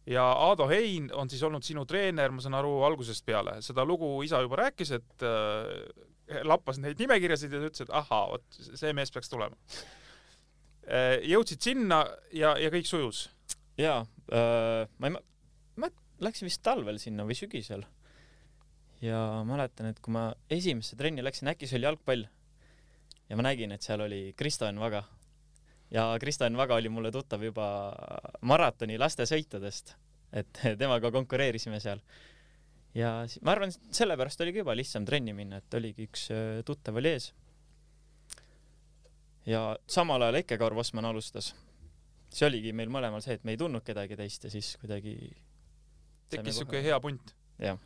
ja Aado Hein on siis olnud sinu treener, ma saan aru, algusest peale. seda lugu isa juba rääkis, et äh, lappas neid nimekirjasid ja ütles, et ahaa, vot see mees peaks tulema äh,. jõudsid sinna ja, ja kõik sujus. jaa äh,, ma ei läksin vist talvel sinna või sügisel. ja mäletan, et kui ma esimesse trenni läksin, äkki see oli jalgpall. ja ma nägin, et seal oli Kristo Enn Vaga. ja Kristo Enn Vaga oli mulle tuttav juba maratoni lastesõitudest, et temaga konkureerisime seal. ja ma arvan, sellepärast oligi juba lihtsam trenni minna, et oligi üks äh, tuttav oli ees. ja samal ajal Eke-Kaur Vosman alustas see oligi meil mõlemal see, et me ei tundnud kedagi teist ja siis kuidagi tekkis siuke hea punt. jah,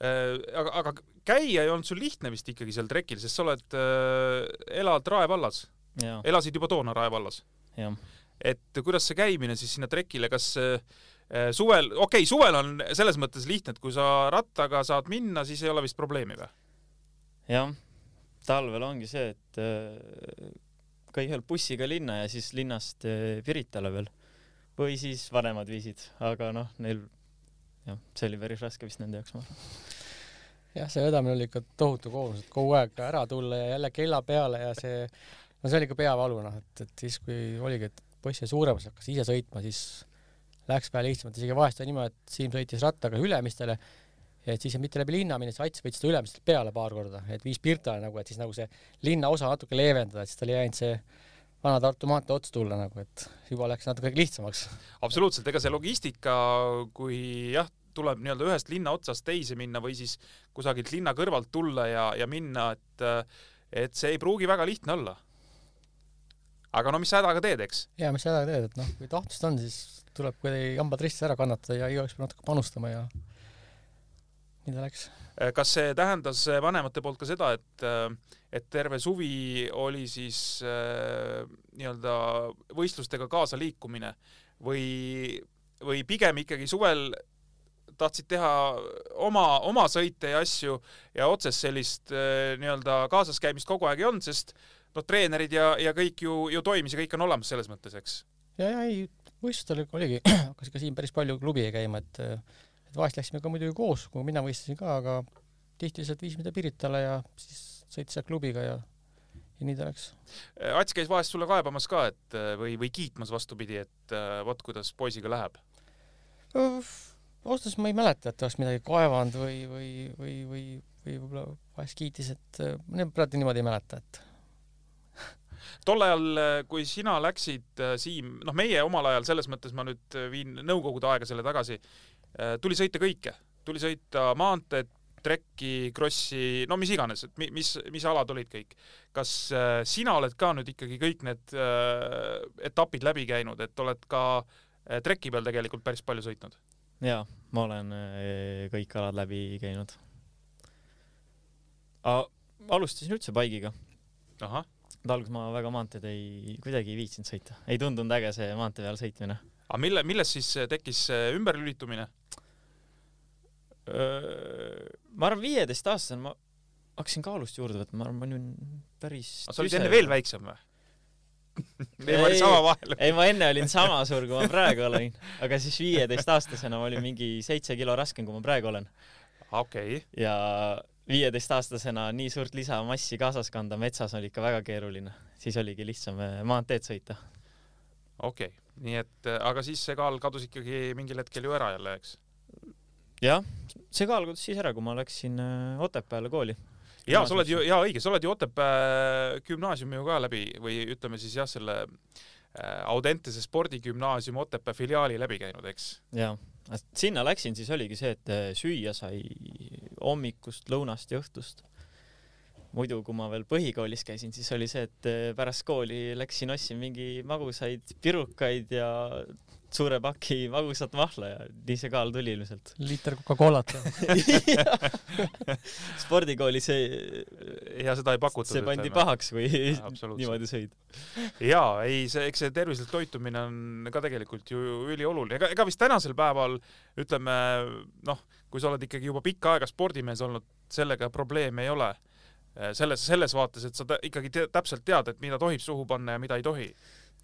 aga, aga käia ei olnud sul lihtne vist ikkagi seal trekil, sest sa oled äh,, elad Rae vallas, elasid juba toona Rae vallas. et kuidas see käimine siis sinna trekile, kas äh, suvel, okei okay,, suvel on selles mõttes lihtne, et kui sa rattaga saad minna, siis ei ole vist probleemi või? jah, talvel ongi see, et äh, kõigepealt bussiga linna ja siis linnast äh, Piritale veel. või siis vanemad viisid, aga noh, neil jah, see oli päris raske vist nende jaoks, ma arvan. jah, see vedamine oli ikka tohutu koormus, et kogu aeg ära tulla ja jälle kella peale ja see, no see oli ikka peavalu noh, et, et siis, kui oligi, et poiss sai suuremaks, hakkas ise sõitma, siis läks vähe lihtsamalt, isegi vahest oli niimoodi, et Siim sõitis rattaga Ülemistele ja et siis mitte läbi linna minnes, Ats võttis ta Ülemistelt peale paar korda, et viis Pirtale nagu, et siis nagu see linnaosa natuke leevendada, et siis tal ei jäänud see Vana-Tartu maantee ots tulla nagu, et juba läks natuke lihtsamaks. absoluutselt, ega see logistika, kui jah, tuleb nii-öelda ühest linna otsast teise minna või siis kusagilt linna kõrvalt tulla ja, ja minna, et et see ei pruugi väga lihtne olla. aga no mis sa hädaga teed, eks? ja mis sa hädaga teed, et noh, kui tahtmist on, siis tuleb kuidagi hambad ristis ära kannatada ja igaüks peab natuke panustama ja nii ta läks. kas see tähendas vanemate poolt ka seda, et et terve suvi oli siis äh, nii-öelda võistlustega kaasa liikumine või, või pigem ikkagi suvel tahtsid teha oma, oma sõite ja asju ja otsest sellist äh, nii-öelda kaasaskäimist kogu aeg ei olnud, sest noh, treenerid ja, ja kõik ju, ju toimis ja kõik on olemas selles mõttes, eks. ja, ja ei, võistlustel oligi, hakkas ikka siin päris palju klubi käima, et et vahest läksime ka muidugi koos, kui mina võistlesin ka, aga tihti lihtsalt viisime ta Piritale ja siis sõitis seal klubiga ja ja nii ta läks. Ats käis vahest sulle kaebamas ka, et äh, või, või kiitmas vastupidi, et äh, vot kuidas poisiga läheb. ausalt öeldes ma ei mäleta, et oleks midagi kaevanud või, või, või, või, või võib-olla vahest kiitis, et äh, ma praegu niimoodi ei mäleta, et tol ajal, kui sina läksid, Siim, noh, meie omal ajal selles mõttes ma nüüd viin nõukogude aega selle tagasi, tuli sõita kõike, tuli sõita maanteed, trekki, krossi, no mis iganes, et mi- mis, mis alad olid kõik. kas äh, sina oled ka nüüd ikkagi kõik need äh, etapid läbi käinud, et oled ka äh, treki peal tegelikult päris palju sõitnud? jaa, ma olen äh, kõik alad läbi käinud. alustasin üldse ahah, et alguses ma väga maanteed ei, kuidagi ei viitsinud sõita, ei tundunud äge see maantee peal sõitmine. aga mille, millest siis äh, tekkis see ümberlülitumine? Ma arvan, viieteistaastasena ma hakkasin kaalust juurde võtma, ma arvan, ma olin päris sa olid enne veel väiksem või? meil oli Ei, sama vahel. ei, ma enne olin sama suur, kui ma praegu olen, aga siis viieteistaastasena ma olin mingi seitse kilo raskem, kui ma praegu olen okei okay., ja viieteistaastasena nii suurt lisamassi kaasas kanda metsas oli ikka väga keeruline, siis oligi lihtsam äh, maanteed sõita. okei okay., nii et äh, aga siis see kaal kadus ikkagi mingil hetkel ju ära jälle, eks? jah, see kaal kadus siis ära, kui ma läksin äh, Otepääle kooli. jaa, sa oled ju, jaa õige, sa oled ju Otepää gümnaasiumi ju ka läbi või ütleme siis jah, selle äh, Audentese spordigümnaasiumi Otepää filiaali läbi käinud, eks? jaa, sinna läksin, siis oligi see, et äh, süüa sai hommikust, lõunast ja õhtust. muidu, kui ma veel põhikoolis käisin, siis oli see, et pärast kooli läksin, ostsin mingi magusaid pirukaid ja suure paki magusat mahla ja nii see kaal tuli ilmselt. liiter Coca-Colat spordikoolis see, ja seda ei pakutud. see pandi pahaks, kui niimoodi sõid. jaa, ei see, eks see tervislik toitumine on ka tegelikult ju ülioluline, ega, ega vist tänasel päeval ütleme noh, kui sa oled ikkagi juba pikka aega spordimees olnud, sellega probleeme ei ole. selles, selles vaates, et sa ikkagi te, täpselt tead, et mida tohib suhu panna ja mida ei tohi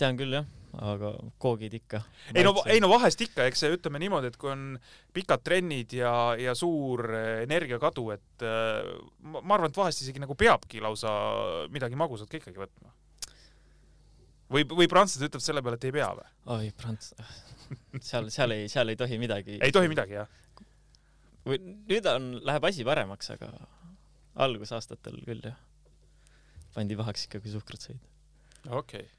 tean küll jah, aga koogid ikka. ei no, ei no vahest ikka, eks ütleme niimoodi, et kui on pikad trennid ja, ja suur energiakadu, et äh, ma arvan, et vahest isegi nagu peabki lausa midagi magusat ka ikkagi võtma. või, või prantslased ütlevad selle peale, et ei pea või? oi, prants-, seal, seal ei, seal ei tohi midagi. ei tohi midagi, jah? või nüüd on, läheb asi paremaks, aga algusaastatel küll jah. pandi pahaks ikka, kui suhkrut sõid. okei okay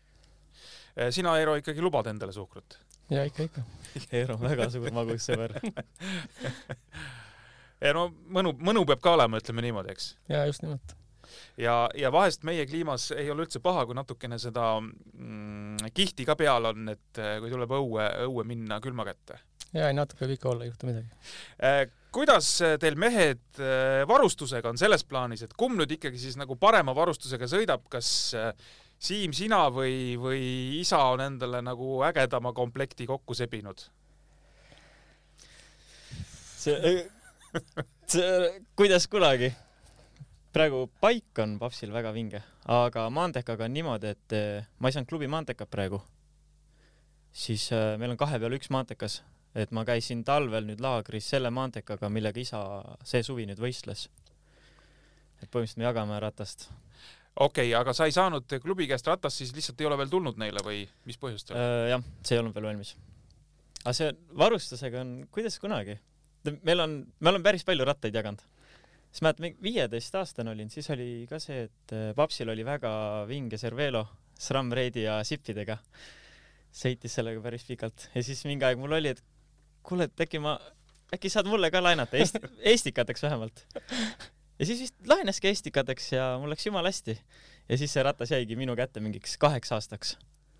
sina, Eero, ikkagi lubad endale suhkrut? ja ikka, ikka. Eero on väga suur magussõber ja no mõnu, mõnu peab ka olema, ütleme niimoodi, eks. ja just nimelt. ja, ja vahest meie kliimas ei ole üldse paha, kui natukene seda mm, kihti ka peal on, et eh, kui tuleb õue, õue minna külma kätte. ja ei, natuke võib ikka olla, ei juhtu midagi eh, kuidas teil mehed varustusega on selles plaanis, et kumb nüüd ikkagi siis nagu parema varustusega sõidab, kas Siim, sina või, või isa on endale nagu ägedama komplekti kokku sebinud? see, see, kuidas kunagi. praegu paik on Papsil väga vinge, aga Maantekaga on niimoodi, et eh, ma ei saanud klubi Maantekat praegu. siis äh, meil on kahe peale üks Maantekas, et ma käisin talvel nüüd laagris selle Maantekaga, millega isa see suvi nüüd võistles. et põhimõtteliselt me jagame ratast okei okay,, aga sa ei saanud klubi käest ratast, siis lihtsalt ei ole veel tulnud neile või mis põhjustel äh,? jah, see ei olnud veel valmis. aga see varustusega on, kuidas kunagi. meil on, me oleme päris palju rattaid jaganud. siis mäletan, viieteistaastane olin, siis oli ka see, et äh, papsil oli väga vinge Cervelo SRAM Raidi ja sippidega. sõitis sellega päris pikalt ja siis mingi aeg mul oli, et kuule, et äkki ma, äkki saad mulle ka laenata Eesti, Eestikateks vähemalt ja siis vist laenaski Estikadeks ja mul läks jumala hästi. ja siis see ratas jäigi minu kätte mingiks kaheks aastaks.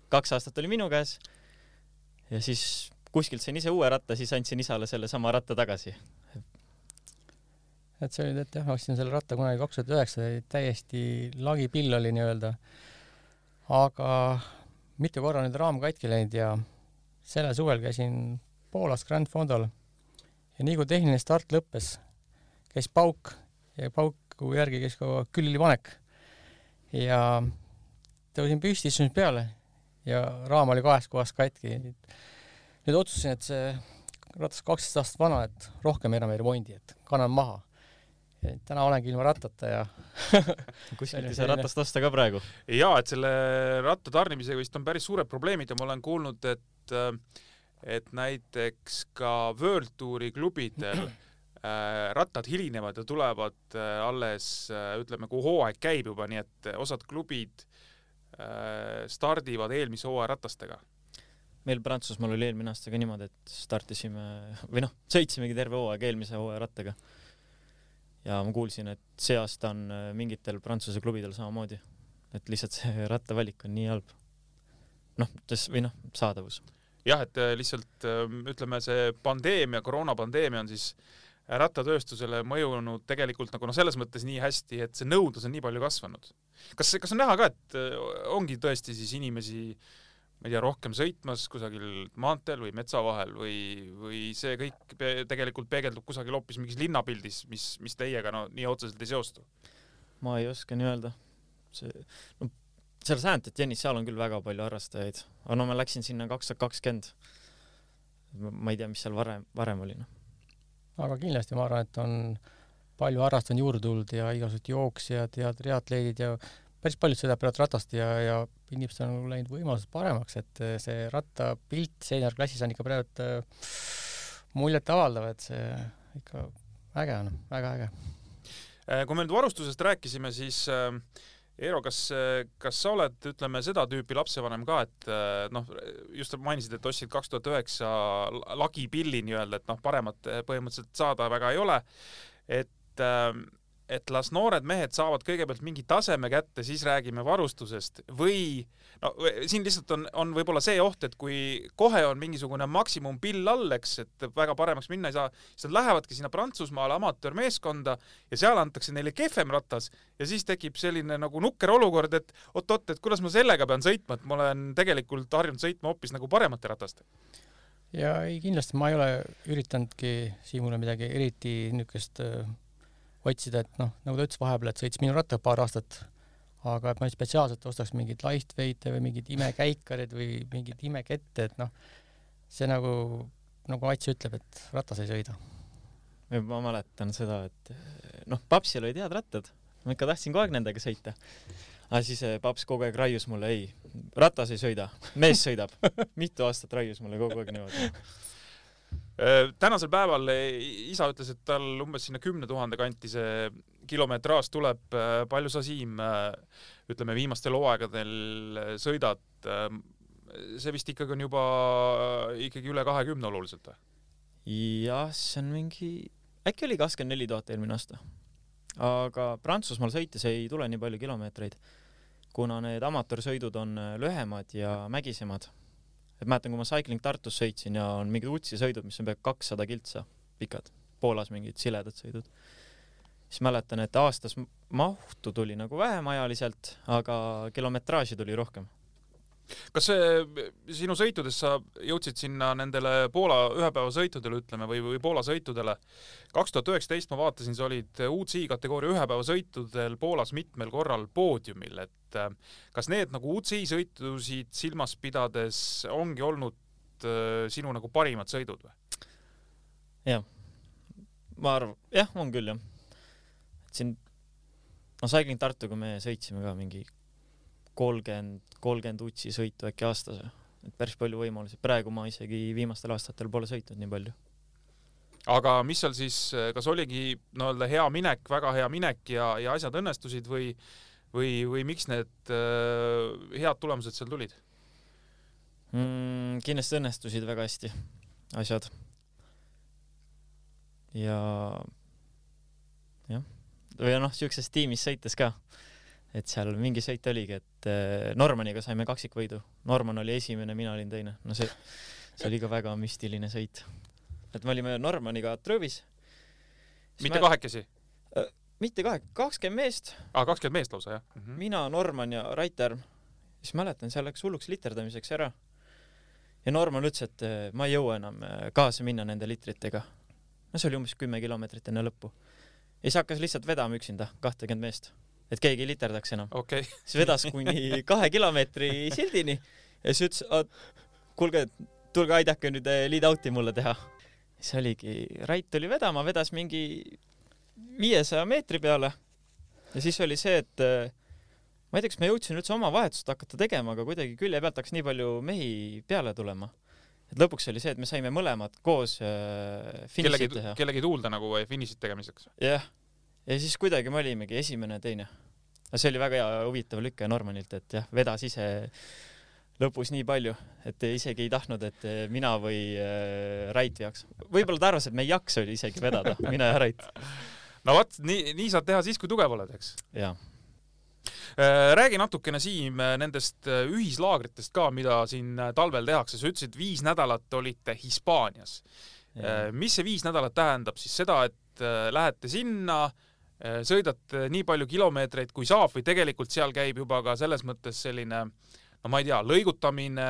kaks aastat oli minu käes. ja siis kuskilt sain ise uue ratta, siis andsin isale sellesama ratta tagasi. et see oli, et jah, ostsin selle ratta kunagi kaks tuhat üheksa, täiesti lagipill oli nii-öelda. aga mitu korra nüüd raam katki läinud ja sellel suvel käisin Poolas Grand Fondol ja nii kui tehniline start lõppes, käis pauk ja pauku järgi käis ka külilipanek. ja tõusin püsti, istusin peale ja raam oli kahest kohast katki. nüüd otsustasin, et see ratas kaksteist aastat vana, et rohkem enam ei remondi, et kannan maha. täna olengi ilma rattata ja kuskilt ei saa ratast osta ka praegu. jaa, et selle ratta tarnimisega vist on päris suured probleemid ja ma olen kuulnud, et et näiteks ka World Touri klubidel rattad hilinevad ja tulevad äh, alles äh, ütleme, kui hooaeg käib juba, nii et osad klubid stardivad eelmise hooaja ratastega. meil Prantsusmaal oli eelmine aasta ka niimoodi, et startisime või noh, sõitsimegi terve hooaeg eelmise hooaja rattaga. ja ma kuulsin, et see aasta on mingitel Prantsuse klubidel samamoodi, et lihtsalt see rattavalik on nii halb. noh, või noh, saadavus. jah, et lihtsalt ütleme, see pandeemia, koroonapandeemia on siis äh, rattatööstusele mõjunud tegelikult nagu noh, selles mõttes nii hästi, et see nõudlus on nii palju kasvanud. kas, kas on näha ka, et äh, ongi tõesti siis inimesi ma ei tea, rohkem sõitmas kusagil maanteel või metsa vahel või, või see kõik pe tegelikult peegeldub kusagil hoopis mingis linnapildis, mis, mis teiega no nii otseselt ei seostu? ma ei oska nii öelda. see, no seal Saint-Etienne'is, seal on küll väga palju harrastajaid, aga no ma läksin sinna kaks tuhat kakskümmend. ma ei tea, mis seal varem, varem oli, noh aga kindlasti ma arvan, et on palju harrastajaid juurde tulnud ja igasugused jooksjad ja triatleedid ja päris paljud sõidavad ratast ja, ja inimestel on läinud võimalused paremaks, et see rattapilt seeniorklassis on ikka praegu äh, muljetavaldav, et see ikka äge on, väga äge. Äh, kui me nüüd varustusest rääkisime, siis äh, Eero, kas, kas sa oled, ütleme seda tüüpi lapsevanem ka, et äh, noh, just mainisid, et ostsid kaks tuhat üheksa lagipilli nii-öelda, et noh, paremat põhimõtteliselt saada väga ei ole. et, et las noored mehed saavad kõigepealt mingi taseme kätte, siis räägime varustusest või no siin lihtsalt on, on võib-olla see oht, et kui kohe on mingisugune maksimumpill all, eks, et väga paremaks minna ei saa, siis nad lähevadki sinna Prantsusmaale amatöörmeeskonda ja seal antakse neile kehvem ratas ja siis tekib selline nagu nukker olukord, et oot-oot, et kuidas ma sellega pean sõitma, et ma olen tegelikult harjunud sõitma hoopis nagu paremate ratastega. ja ei, kindlasti ma ei ole üritanudki Siimule midagi eriti niisugust äh, otsida, et noh, nagu ta ütles vahepeal, et sõitis minu rattaga paar aastat, aga et ma spetsiaalselt ostaks mingeid lightweight'e või mingeid imekäikareid või mingeid imekette, et noh, see nagu, nagu Ats ütleb, et ratas ei sõida. ma mäletan seda, et noh, papsil olid head rattad, ma ikka tahtsin kogu aeg nendega sõita. aga siis eh, paps kogu aeg raius mulle, ei, ratas ei sõida, mees sõidab. mitu aastat raius mulle kogu aeg niimoodi. Äh, tänasel päeval eh, isa ütles, et tal umbes sinna kümne tuhande kanti see kilometraaž tuleb. palju sa, Siim, ütleme viimastel hooaegadel sõidad? see vist ikkagi on juba ikkagi üle kahekümne oluliselt või? jah, see on mingi, äkki oli kakskümmend neli tuhat eelmine aasta. aga Prantsusmaal sõites ei tule nii palju kilomeetreid, kuna need amatöörsõidud on äh, lühemad ja mägisemad. Et mäletan, kui ma Cycling Tartus sõitsin ja on mingid Utsi sõidud, mis on peaaegu kakssada kiltsa pikad, Poolas mingid siledad sõidud, siis mäletan, et aastas mahtu tuli nagu vähem ajaliselt, aga kilometraaži tuli rohkem. Kas see sinu sõitudes sa jõudsid sinna nendele Poola ühepäevasõitudele, ütleme, või, või Poola sõitudele? kaks tuhat üheksateist ma vaatasin, sa olid UCI kategooria ühepäevasõitudel Poolas mitmel korral poodiumil, et äh, kas need nagu UCI sõitusid silmas pidades ongi olnud äh, sinu nagu parimad sõidud või? ma arvan, jah, on küll jah. et siin, no Cycling Tartuga me sõitsime ka mingi kolmkümmend, kolmkümmend utsi sõitu äkki aastas, et päris palju võimalusi, praegu ma isegi viimastel aastatel pole sõitnud nii palju. aga mis seal siis, kas oligi nii-öelda hea minek, väga hea minek ja, ja asjad õnnestusid või, või, või miks need äh, head tulemused seal tulid? mm,. kindlasti õnnestusid väga hästi asjad. ja jah, või noh, siukses tiimis sõites ka, et seal mingi sõit oligi, et eh, Normaniga saime kaksikvõidu, Norman oli esimene, mina olin teine, no see, see oli ka väga müstiline sõit. et me olime Normaniga Trõvis. mitte kahekesi? mitte kahe, kakskümmend meest, aa, kakskümmend meest lausa, jah mm? -hmm. mina, Norman ja Rait Järv. siis mäletan, seal läks hulluks literdamiseks ära. ja Norman ütles, et eh, ma ei jõua enam eh, kaasa minna nende litritega. no see oli umbes kümme kilomeetrit enne lõppu. ja siis hakkas lihtsalt vedama üksinda, kahtekümmend meest, et keegi ei literdaks enam. okay., siis vedas kuni kahe kilomeetri sildini ja siis ütles, kuulge, tulge aidake nüüd eh, lead out'i mulle teha. siis oligi, Rait tuli vedama, vedas mingi viiesaja meetri peale ja siis oli see, et eh, ma ei tea, kas ma jõudsin üldse oma vahetust hakata tegema, aga kuidagi külje pealt hakkas nii palju mehi peale tulema. et lõpuks oli see, et me saime mõlemad koos äh, kellegi finišit teha,. kellegi tuulde nagu või finišit tegemiseks. jah, ja siis kuidagi me olimegi esimene teine. see oli väga hea huvitav lüke Normanilt, et jah, vedas ise lõpus nii palju, et isegi ei tahtnud, et mina või äh, Rait veaks. võib-olla ta arvas, et me ei jaksa isegi vedada, mina ja Rait. no vot, nii, nii saad teha siis, kui tugev oled, eks. jaa. räägi natukene, Siim, nendest äh, ühislaagritest ka, mida siin äh, talvel tehakse. sa ütlesid, viis nädalat olite Hispaanias. mis see viis nädalat tähendab siis seda, et äh, lähete sinna, sõidate nii palju kilomeetreid, kui saab või tegelikult seal käib juba ka selles mõttes selline no ma ei tea, lõigutamine,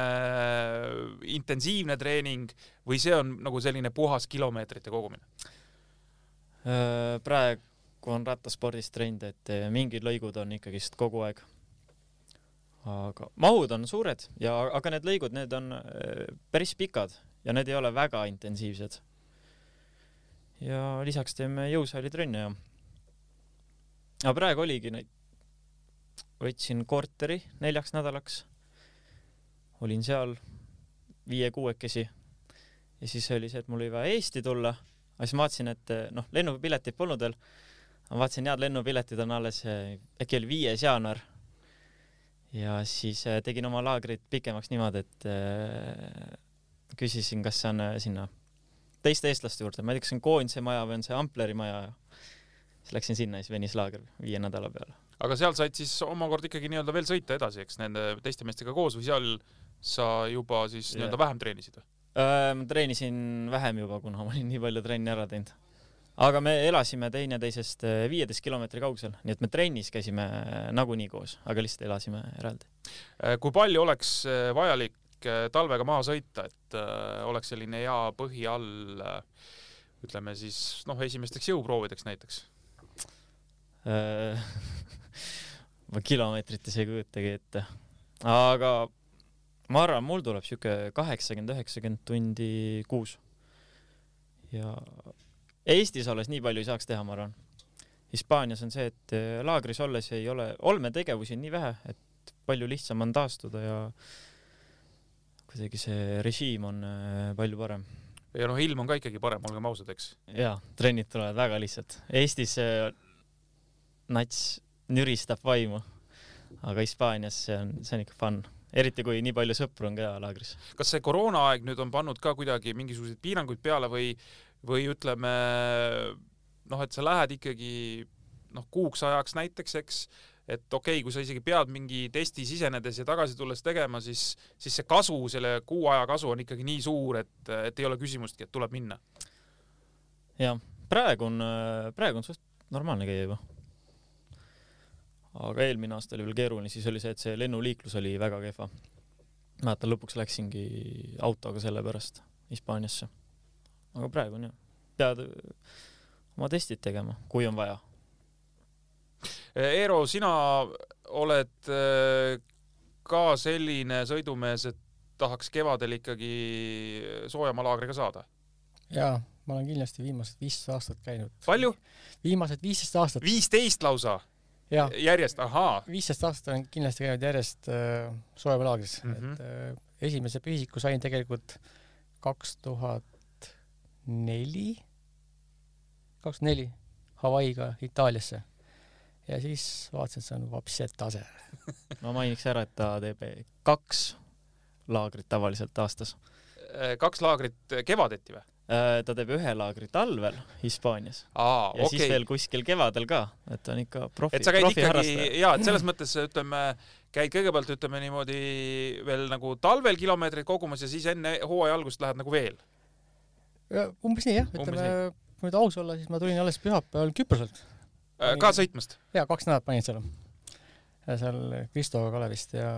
intensiivne treening või see on nagu selline puhas kilomeetrite kogumine? Äh, praegu on rattaspordis trend, et mingid lõigud on ikkagist kogu aeg. aga mahud on suured ja, aga need lõigud, need on päris pikad ja need ei ole väga intensiivsed. ja lisaks teeme jõusaalitrenne ja. Aga praegu oligi neid, võtsin korteri neljaks nädalaks. olin seal viie-kuuekesi. Ja siis oli see, et mul oli vaja Eesti tulla. Aga siis ma vaatasin, et noh, lennupiletit polnud veel. ma vaatasin, head lennupiletid on alles, äkki oli viies jaanuar, ja siis äh, tegin oma laagrit pikemaks niimoodi, et äh, küsisin, kas see on sinna teiste eestlaste juurde, ma ei tea, kas see on Koonise maja või on see Ampleri maja. ja siis läksin sinna siis venis laager viie nädala peale. aga seal said siis omakorda ikkagi nii-öelda veel sõita edasi, eks nende teiste meestega koos või seal sa juba siis Jah. nii-öelda vähem treenisid või? Äh, ma treenisin vähem juba, kuna ma olin nii palju trenni ära teinud. aga me elasime teineteisest äh, viieteist kilomeetri kaugusel, nii et me trennis käisime äh, nagunii koos, aga lihtsalt elasime eraldi. Äh, kui palju oleks vajalik talvega maha sõita, et oleks selline hea põhi all ütleme siis noh, esimesteks jõuproovideks näiteks? Äh, ma kilomeetrit ei kujutagi ette. aga ma arvan, mul tuleb sihuke kaheksakümmend, üheksakümmend tundi kuus. ja Eestis olles nii palju ei saaks teha, ma arvan. Hispaanias on see, et äh, laagris olles ei ole, olmetegevusi on nii vähe, et palju lihtsam on taastuda ja kuidagi see režiim on äh, palju parem. ja noh, ilm on ka ikkagi parem, olgem ausad, eks. jaa, trennid tulevad väga lihtsad. Eestis nats nüristab vaimu, aga Hispaanias see on, see on ikka fun. eriti kui nii palju sõpru on ka laagris. kas see koroonaaeg nüüd on pannud ka kuidagi mingisuguseid piiranguid peale või, või ütleme noh, et sa lähed ikkagi noh, kuuks ajaks näiteks, eks, et okei okay,, kui sa isegi pead mingi testi sisenedes ja tagasi tulles tegema, siis, siis see kasu, selle kuu aja kasu on ikkagi nii suur, et, et ei ole küsimustki, et tuleb minna. jah, praegu on, praegu on suht normaalne käia juba. Aga eelmine aasta oli veel keeruline, siis oli see, et see lennuliiklus oli väga kehva. mäletan, lõpuks läksingi autoga selle pärast Hispaaniasse. aga praegu on jah, pead oma testid tegema, kui on vaja. Eero, sina oled äh, ka selline sõidumees, et tahaks kevadel ikkagi soojama laagriga saada? jaa, ma olen kindlasti viimased viisteist aastat käinud. palju? viimased viisteist aastat. viisteist lausa? Jah, järjest, ahaa. viisteist aastat olen kindlasti käinud järjest äh, soojamaalaagris mm. -hmm. et äh, esimese püsiku sain tegelikult kaks tuhat neli, kaks tuhat neli Hawaii'ga Itaaliasse. ja siis vaatasin, et see on vapsi tase. ma mainiks ära, et ta teeb kaks laagrit tavaliselt aastas. Äh, kaks laagrit kevadeti või? Äh, ta teeb ühe laagri talvel Hispaanias aa, ja okei siis veel kuskil kevadel ka, et ta on ikka profi, et sa käid ikkagi jaa, et selles mõttes ütleme, käid kõigepealt ütleme niimoodi veel nagu talvel kilomeetreid kogumas ja siis enne hooaja algust lähed nagu veel. umbes nii jah, ütleme, kui nüüd aus olla, siis ma tulin alles pühapäeval Küproselt. Äh, ka sõitmast? jaa, kaks nädalat panin seal. seal Kristo Kalevist ja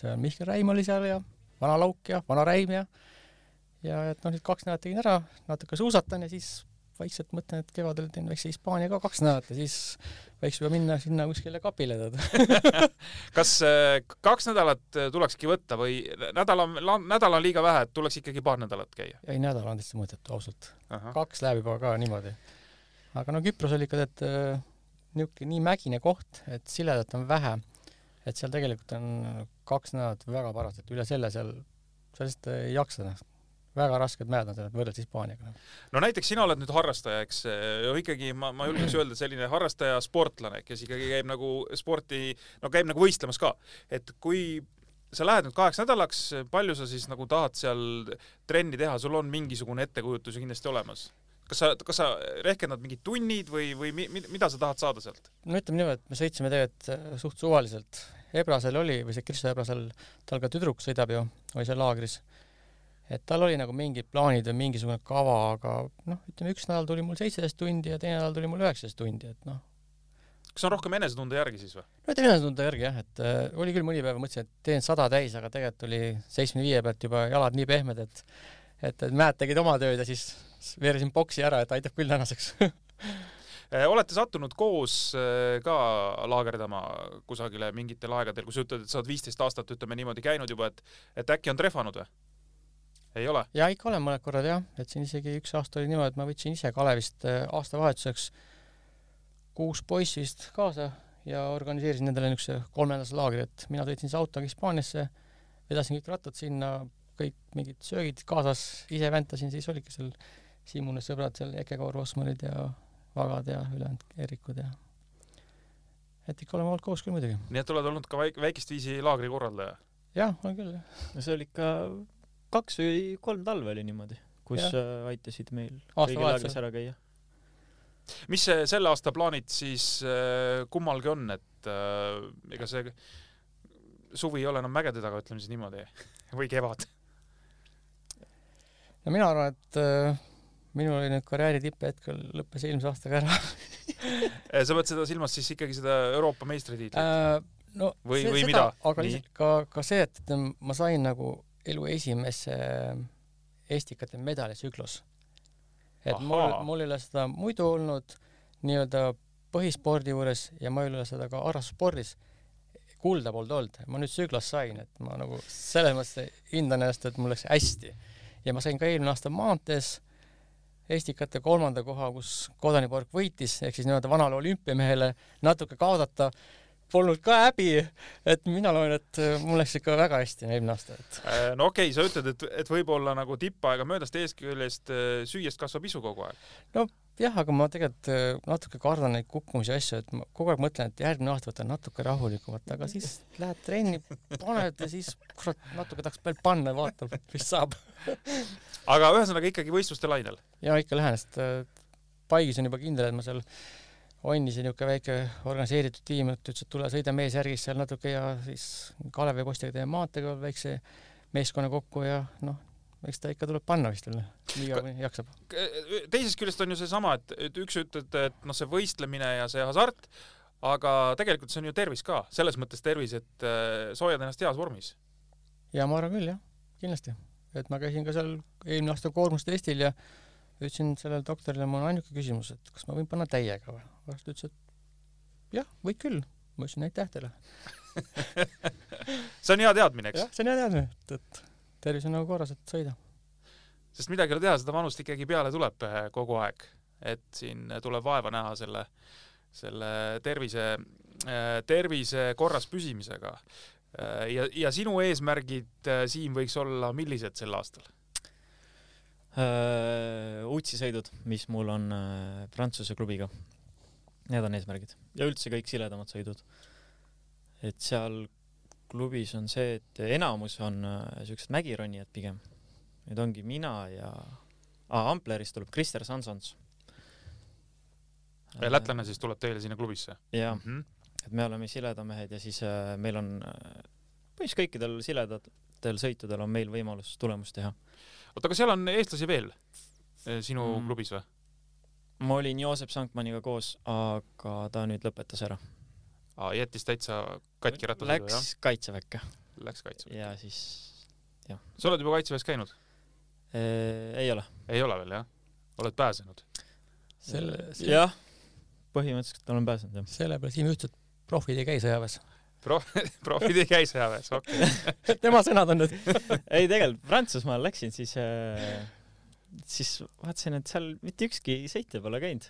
seal Mihkel Räim oli seal ja Vana Lauk ja Vana Räim ja ja et noh, nüüd kaks nädalat tegin ära, natuke suusatan ja siis vaikselt mõtlen, et kevadel teen väikse Hispaania ka kaks nädalat ja siis võiks juba minna sinna kuskile kapile tead. kas äh, kaks nädalat äh, tulekski võtta või nädal on, nädal on liiga vähe, et tuleks ikkagi paar nädalat käia? ei, nädal on täitsa mõttetu, ausalt. kaks läheb juba ka niimoodi. aga no Küpros oli ikka tead äh, niisugune nii mägine koht, et siledat on vähe, et seal tegelikult on kaks nädalat väga paras, et üle selle seal, sa lihtsalt ei jaksa noh. Väga rasked mäed on seal võrreldes Hispaaniaga. no näiteks sina oled nüüd harrastaja, eks no ikkagi ma, ma julgeks öelda selline harrastaja sportlane, kes ikkagi käib nagu sporti, no käib nagu võistlemas ka, et kui sa lähed nüüd kaheks nädalaks, palju sa siis nagu tahad seal trenni teha, sul on mingisugune ettekujutus ju kindlasti olemas? kas sa, kas sa rehkendad mingid tunnid või, või mi, mi, mida sa tahad saada sealt? no ütleme niimoodi, et me sõitsime tegelikult äh, suht suvaliselt. Ebrasel oli või see Kristo Ebrasel, tal ka tüdruk sõidab ju, oli seal laagris. Et tal oli nagu mingid plaanid või mingisugune kava, aga noh, ütleme üks nädal tuli mul seitseteist tundi ja teine nädal tuli mul üheksateist tundi, et noh, kas on rohkem enesetunde järgi siis või? no teine tunde järgi jah, et äh, oli küll mõni päev mõtlesin, et teen sada täis, aga tegelikult oli seitsmekümne viie pealt juba jalad nii pehmed, et et, et mäed tegid oma tööd ja siis veeresin boksi ära, et aitab küll tänaseks Eh, olete sattunud koos eh, ka laagerdama kusagile mingitel aegadel, kui sa ütled, et sa oled viisteist aastat, ütleme niimoodi käinud juba, et et äkki on trehvanud või? Ei ole? ja ikka olen mõned korrad jah, et siin isegi üks aasta oli niimoodi, et ma võtsin ise Kalevist äh, aastavahetuseks kuus poissi vist kaasa ja organiseerisin nendele niisuguse kolmenädalase laagri, et mina sõitsin siis autoga Hispaaniasse, vedasin kõik rattad sinna, kõik mingid söögid kaasas, ise väntasin, siis olidki seal Siimune sõbrad seal, Eke Kaur Osmanid ja Vagad ja ülejäänud Eerikud ja et ikka oleme olnud koos küll muidugi. nii et oled olnud ka väik-, väikest viisi laagri korraldaja? jah, on küll jah. no see oli ikka kaks või kolm talve oli niimoodi, kus Jah. äh, aitasid meil kõigil laagris ära käia. mis see selle aasta plaanid siis äh, kummalgi on, et äh, ega see suvi ei ole enam mägede taga, ütleme siis niimoodi, või kevad? no mina arvan, et äh, minul oli nüüd karjääri tipphetkel lõppes eelmise aastaga ära sa pead seda silmas siis ikkagi seda Euroopa meistritiitlit? äh,. no Või- või seda, mida? aga Nii. lihtsalt ka, ka see, et ma sain nagu elu esimese Estikate medalisüklus. et mul Ahaa., mul ei ole seda muidu olnud nii-öelda põhispordi juures ja ma ei ole seda ka harrastusspordis kulda polnud olnud, ma nüüd Süglas sain, et ma nagu selles mõttes hindan ennast, et mul läks hästi. ja ma sain ka eelmine aasta maantees Estikate kolmanda koha, kus Kodanipark võitis, ehk siis nii-öelda vanale olümpiamehele natuke kaotada polnud ka häbi, et mina loen, et äh, mul läks ikka väga hästi eelmine aasta, et Äh, no okei okay,, sa ütled, et, et võib-olla nagu tippaega möödas, teisest küljest äh, süües kasvab isu kogu aeg. jah, aga ma tegelikult natuke kardan neid kukkumisi asju, et ma kogu aeg mõtlen, et järgmine aasta võtan natuke rahulikumalt, aga siis lähed trenni, paned ja siis kurat, natuke tahaks veel panna ja vaatab, mis saab. aga ühesõnaga ikkagi võistluste lainel. ja ikka lähen, sest Paigis on juba kindel, et ma seal Onnis on niisugune väike organiseeritud tiim, et ütles, et tule sõida meesjärgis seal natuke ja siis Kalevi poistega teeme maanteega väikse meeskonna kokku ja noh, eks ta ikka tuleb panna vist veel, nii kaua kui jaksab. teisest küljest on ju seesama, et, et üks ütled, et noh, see võistlemine ja see hasart, aga tegelikult see on ju tervis ka, selles mõttes tervis, et äh, sa hoiad ennast heas vormis. ja ma arvan küll jah, kindlasti, et ma käisin ka seal eelmine aasta koormustestil ja ütlesin sellele doktorile, mul on ainuke küsimus, et kas ma võin panna täiega või? arst ütles, et jah, võid küll. ma ütlesin aitäh teile. see on hea teadmine, eks jah, see on hea teadmine, et, et tervis on nagu korras, et sõida. sest midagi ei ole teha, seda vanust ikkagi peale tuleb eh, kogu aeg, et siin tuleb vaeva näha selle, selle tervise, tervise korras püsimisega. ja, ja sinu eesmärgid, Siim, võiks olla millised sel aastal? Utsisõidud, mis mul on Prantsuse klubiga. Need on eesmärgid ja üldse kõik siledamad sõidud. et seal klubis on see, et enamus on siuksed mägironijad pigem. Need ongi mina ja ah, Amplerist tuleb Krister Sansons. lätlane siis tuleb teile sinna klubisse? jah, Mhm. et me oleme siledamehed ja siis meil on põhimõtteliselt kõikidel siledatel sõitudel on meil võimalus tulemust teha. oota, aga seal on eestlasi veel eh, sinu Mm. klubis või? ma olin Joosep Sankmaniga koos, aga ta nüüd lõpetas ära. jättis täitsa katki ratasõidu, jah? Läks kaitseväkke Läks kaitseväkke. ja siis sa oled juba kaitseväes käinud? äh, ei ole. ei ole veel, jah? oled pääsenud? selle, jah, põhimõtteliselt olen pääsenud jah. selle peale Siim ütles, et profid ei käi sõjaväes. Pro-, profid ei käi sõjaväes, okei okay.. tema sõnad on need. ei tegelikult Prantsusmaal läksin siis äh,, siis vaatasin, et seal mitte ükski sõitja pole käinud.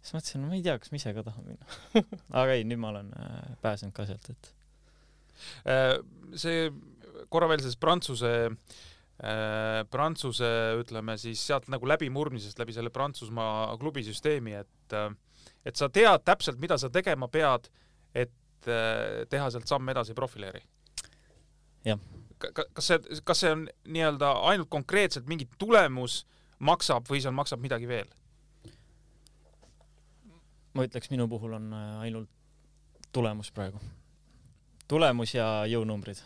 siis mõtlesin, no ma ei tea, kas ma ise ka tahan minna. aga ei, nüüd ma olen äh, pääsenud ka sealt, et Äh, see korra veel sellest Prantsuse äh, Prantsuse ütleme siis sealt nagu läbimurdmisest läbi selle Prantsusmaa klubisüsteemi, et äh, et sa tead täpselt, mida sa tegema pead, et äh, teha sealt samm edasi profileeri. Jah.. kas see, kas see on nii-öelda ainult konkreetselt mingi tulemus maksab või seal maksab midagi veel? ma ütleks, minu puhul on äh, ainult tulemus praegu. tulemus ja jõunumbrid.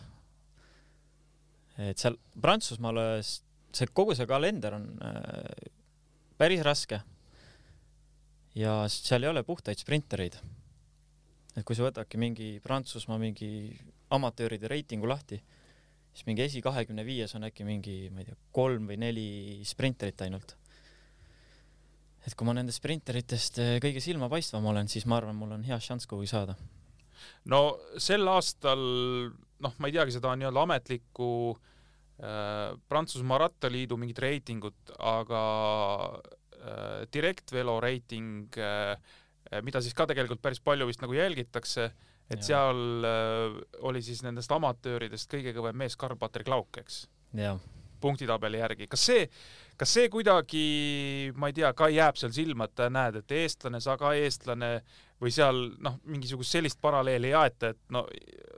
et seal Prantsusmaal äh, see kogu see kalender on päris raske. ja seal ei ole puhtaid sprintereid. Et kui sa võtadki mingi Prantsusmaa mingi amatööride reitingu lahti, siis mingi esi kahekümne viies on äkki mingi, ma ei tea, kolm või neli sprinterit ainult et kui ma nendest sprinteritest eh, kõige silmapaistvam olen, siis ma arvan, mul on hea šanss kuhugi saada. no sel aastal noh, ma ei teagi seda nii-öelda ametlikku äh, Prantsusmaa rattaliidu mingit reitingut, aga äh, Direct-Velo reiting äh,, mida siis ka tegelikult päris palju vist nagu jälgitakse, et Jaa. seal äh, oli siis nendest amatööridest kõige kõvem mees Karl-Patrik Lauk, eks, punktitabeli järgi. kas see, kas see kuidagi, ma ei tea, ka jääb seal silma, et näed, et eestlane, sa ka eestlane, või seal noh, mingisugust sellist paralleeli ei aeta, et no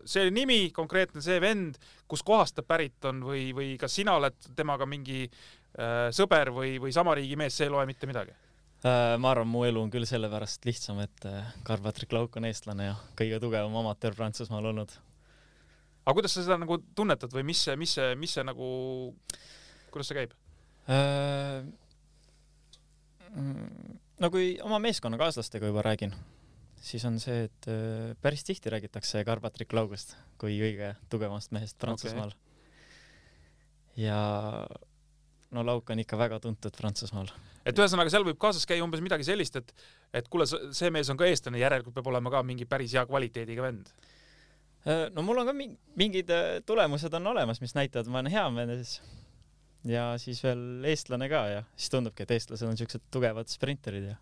see nimi, konkreetne see vend, kuskohast ta pärit on või, või kas sina oled temaga mingi äh, sõber või, või sama riigi mees, see ei loe mitte midagi. Äh, ma arvan, mu elu on küll sellepärast lihtsam, et äh, Karl-Patrik Lauk on eestlane ja kõige tugevam amatöör Prantsusmaal olnud. aga kuidas sa seda nagu tunnetad või mis see, mis see, mis see nagu, kuidas see käib? Äh, mm, no kui oma meeskonnakaaslastega juba räägin, siis on see, et äh, päris tihti räägitakse Karl-Patrik Laugust kui kõige tugevamast mehest Prantsusmaal okay.. ja no Lauk on ikka väga tuntud Prantsusmaal. et ühesõnaga, seal võib kaasas käia umbes midagi sellist, et et kuule, see mees on ka eestlane, järelikult peab olema ka mingi päris hea kvaliteediga vend. Äh, no mul on ka mi- mingid äh, tulemused on olemas, mis näitavad, ma olen hea mees ja siis veel eestlane ka ja siis tundubki, et eestlased on siuksed tugevad sprinterid ja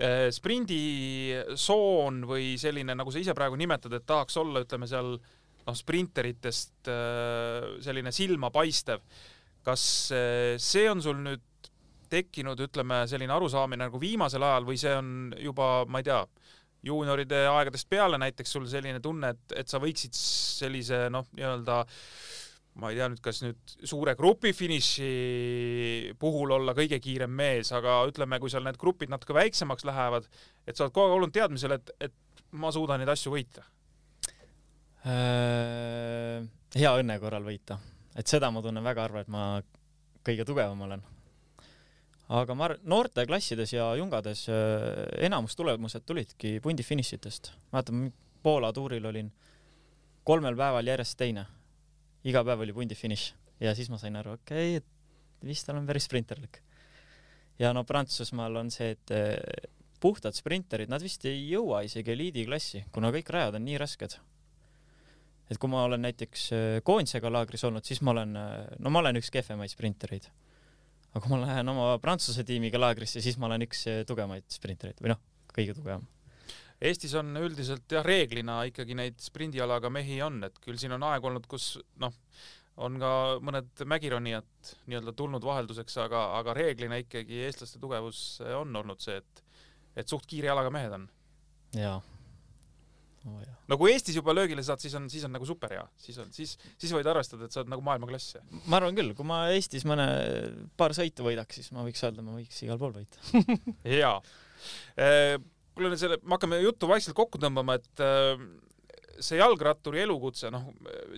Äh, sprindisoon või selline, nagu sa ise praegu nimetad, et tahaks olla, ütleme seal noh, sprinteritest selline silmapaistev. Kas äh, see on sul nüüd tekkinud, ütleme selline arusaamine nagu viimasel ajal või see on juba, ma ei tea, juunioride aegadest peale näiteks sul selline tunne, et, et sa võiksid sellise noh, nii-öelda ma ei tea nüüd, kas nüüd suure grupi finiši puhul olla kõige kiirem mees, aga ütleme, kui seal need grupid natuke väiksemaks lähevad, et sa oled kogu aeg olnud teadmisel, et, et ma suudan neid asju võita. Äh, hea õnne korral võita, et seda ma tunnen väga harva, et ma kõige tugevam olen. aga ma arvan, noorteklassides ja jungades äh, enamus tulemused tulidki pundi finišitest. mäletan, Poola tuuril olin kolmel päeval järjest teine. iga päev oli pundi finiš ja siis ma sain aru, okei okay,, et vist olen päris sprinterlik. ja no Prantsusmaal on see, et äh, puhtad sprinterid, nad vist ei jõua isegi eliidiklassi, kuna kõik rajad on nii rasked et kui ma olen näiteks äh, koondisega laagris olnud, siis ma olen, no ma olen üks kehvemaid sprintereid. aga kui ma lähen oma Prantsuse tiimiga laagrisse, siis ma olen üks äh, tugevamaid sprintereid või noh, kõige tugevam. Eestis on üldiselt jah, reeglina ikkagi neid sprindialaga mehi on, et küll siin on aeg olnud, kus noh, on ka mõned mägironijad nii-öelda tulnud vahelduseks, aga, aga reeglina ikkagi eestlaste tugevus on olnud see, et et suht kiire jalaga mehed on. jaa oh,. no kui Eestis juba löögile saad, siis on, siis on nagu super hea, siis on, siis, siis võid arvestada, et sa oled nagu maailmaklass. ma arvan küll, kui ma Eestis mõne paar sõitu võidaks, siis ma võiks öelda, ma võiks igal pool võita. jaa. kuule, selle, me hakkame juttu vaikselt kokku tõmbama, et äh, see jalgratturi elukutse, noh,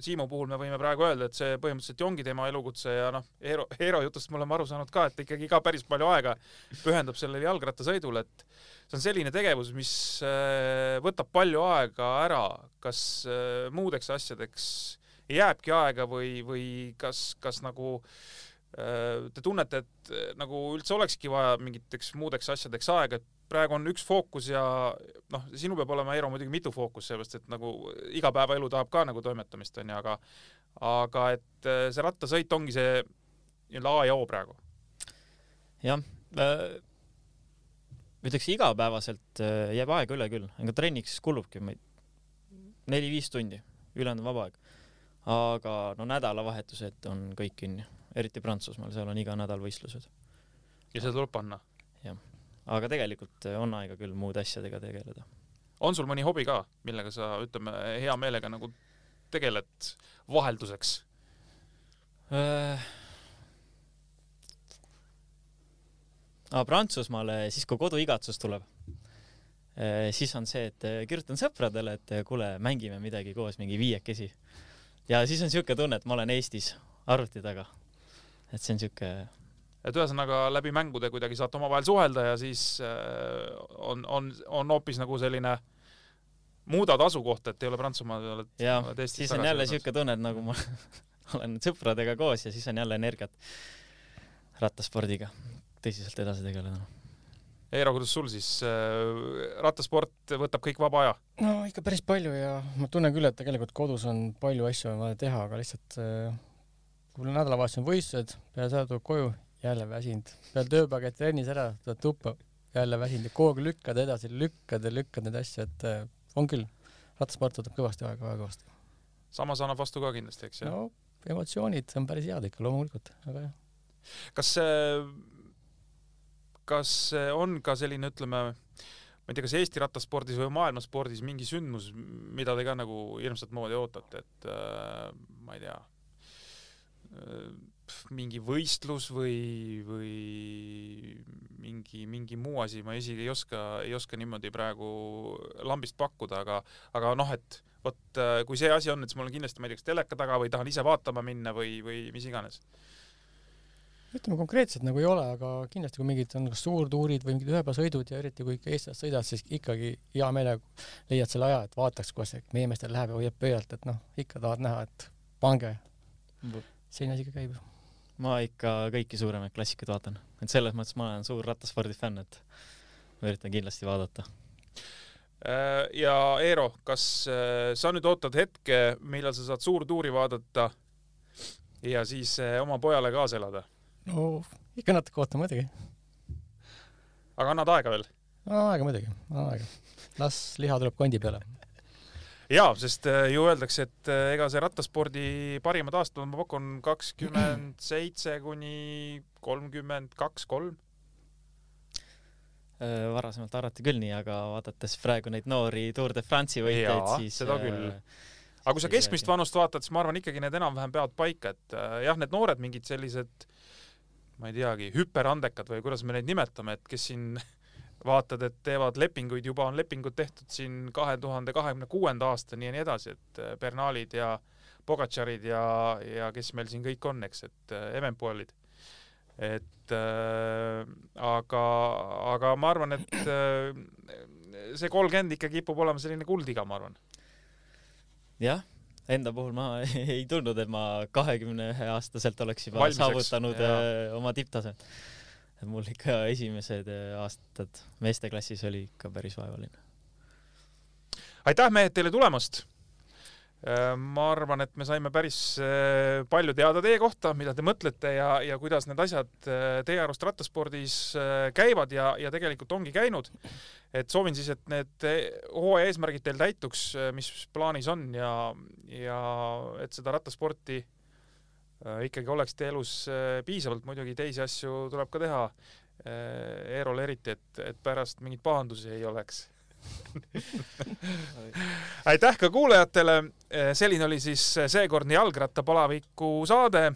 Siimu puhul me võime praegu öelda, et see põhimõtteliselt ju ongi tema elukutse ja noh, Eero, Eero jutust me oleme aru saanud ka, et ikkagi ka päris palju aega pühendab sellele jalgrattasõidule, et see on selline tegevus, mis äh, võtab palju aega ära, kas äh, muudeks asjadeks jääbki aega või, või kas, kas nagu äh, te tunnete, et nagu üldse olekski vaja mingiteks muudeks asjadeks aega, et praegu on üks fookus ja noh, sinul peab olema, Eero, muidugi mitu fookust, sellepärast et nagu igapäevaelu tahab ka nagu toimetamist, onju, aga aga et äh, see rattasõit ongi see nii-öelda A ja O praegu. jah äh,, ütleks igapäevaselt äh, jääb aega üle küll, ega trenniks kulubki neli-viis tundi, ülejäänud on vaba aeg. aga no nädalavahetused on kõik kinni, eriti Prantsusmaal, seal on iga nädal võistlused. ja seda tuleb panna. Aga tegelikult äh, on aega küll muude asjadega tegeleda. on sul mõni hobi ka, millega sa, ütleme, hea meelega nagu tegeled vahelduseks? Äh, aga Prantsusmaale siis, kui koduigatsus tuleb, siis on see, et äh, kirjutan sõpradele, et kuule, mängime midagi koos, mingi viiekesi. ja siis on siuke tunne, et ma olen Eestis arvuti taga. et see on siuke, et ühesõnaga läbi mängude kuidagi saate omavahel suhelda ja siis äh, on, on, on hoopis nagu selline muudad asukohta, et ei ole Prantsumaal, oled ja siis on jälle siuke tunne, et nagu ma olen sõpradega koos ja siis on jälle energiat rattaspordiga tõsiselt edasi tegeleda. Eero, kuidas sul siis äh, rattasport võtab kõik vaba aja? no ikka päris palju ja ma tunnen küll, et tegelikult kodus on palju asju on vaja teha, aga lihtsalt äh, kui mul nädalavahetusel on võistlused, peale seda tuleb koju, jälle väsinud, peale tööpäeva käid trennis ära, tuled tuppa, jälle väsinud. Ja kogu aeg lükkad edasi, lükkad ja lükkad neid asju, et äh, on küll, rattasport võtab kõvasti aega, väga kõvasti. samas annab vastu ka kindlasti, eks ju no emotsioonid on päris head ikka loomulikult, aga jah. kas see, kas see on ka selline, ütleme, ma ei tea, kas Eesti rattaspordis või maailmaspordis mingi sündmus, mida te ka nagu hirmsat moodi ootate, et äh, ma ei tea, mingi võistlus või, või mingi, mingi muu asi, ma isegi ei oska, ei oska niimoodi praegu lambist pakkuda, aga, aga noh, et vot äh, kui see asi on, et siis mul on kindlasti, ma ei tea, kas teleka taga või tahan ise vaatama minna või, või mis iganes. ütleme konkreetselt nagu ei ole, aga kindlasti kui mingid on kas suurtuurid või mingid ühepäevasõidud ja eriti kui ikka Eestis sõidad, siis ikkagi hea meelega leiad selle aja, et vaataks, kuidas meie meestel läheb ja hoiab pöialt, et noh, ikka tahad näha, et pange, selline asi ka käib. Ma ikka kõiki suuremaid klassikuid vaatan, et selles mõttes ma olen suur rattaspordi fänn, et ma üritan kindlasti vaadata. Äh, ja Eero, kas äh, sa nüüd ootad hetke, millal sa saad suurtuuri vaadata ja siis äh, oma pojale kaasa elada? no ikka natuke ootan muidugi. aga annad aega veel? aega muidugi, aega. las liha tuleb kondi peale. jaa, sest äh, ju öeldakse, et äh, ega see rattaspordi parimad aastad ma pakun kakskümmend seitse kuni kolmkümmend kaks, kolm. Äh, varasemalt arvati küll nii, aga vaadates praegu neid noori Tour de France'i võitjaid, siis seda küll. äh, aga kui sa keskmist vanust vaatad, siis ma arvan ikkagi need enam-vähem peavad paika, et jah, need noored mingid sellised, ma ei teagi, hüperandekad või kuidas me neid nimetame, et kes siin vaatad, et teevad lepinguid, juba on lepingud tehtud siin kahe tuhande kahekümne kuuenda aastani ja nii edasi, et äh, Bernalid ja Pogatšarid ja, ja kes meil siin kõik on, eks, et äh, Evenpoolid. et äh, aga, aga ma arvan, et äh, see kolmkümmend ikka kipub olema selline kuldiga, ma arvan. jah, enda puhul ma ei tundnud, et ma kahekümne ühe aastaselt oleks juba Valmiseks, saavutanud jaa. äh, oma tipptaset. Et mul ikka esimesed äh, aastad meesteklassis oli ikka päris vaevaline. aitäh, mehed, teile tulemast! ma arvan, et me saime päris äh, palju teada teie kohta, mida te mõtlete ja, ja kuidas need asjad äh, teie arust rattaspordis äh, käivad ja, ja tegelikult ongi käinud. et soovin siis, et need äh, hooaja eesmärgid teil täituks, mis plaanis on ja, ja et seda rattasporti äh, ikkagi oleks teie elus äh, piisavalt, muidugi teisi asju tuleb ka teha. Eerol eriti, et, et pärast mingeid pahandusi ei oleks aitäh ka kuulajatele, selline oli siis seekordne jalgrattapalaviku saade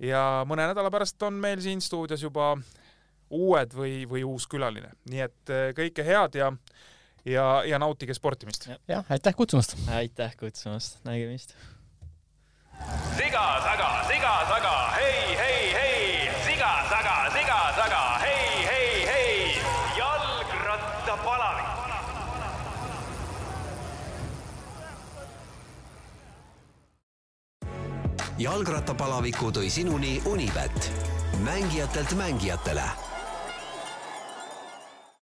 ja mõne nädala pärast on meil siin stuudios juba uued või, või uus külaline, nii et kõike head ja ja, ja nautige sportimist. jah, aitäh kutsumast! aitäh kutsumast, nägemist. Siga taga, siga taga, hei, hei, hei, siga taga, siga taga, hei, hei, hei, jalgrattapalavik. jalgrattapalaviku tõi sinuni Unibet, mängijatelt mängijatele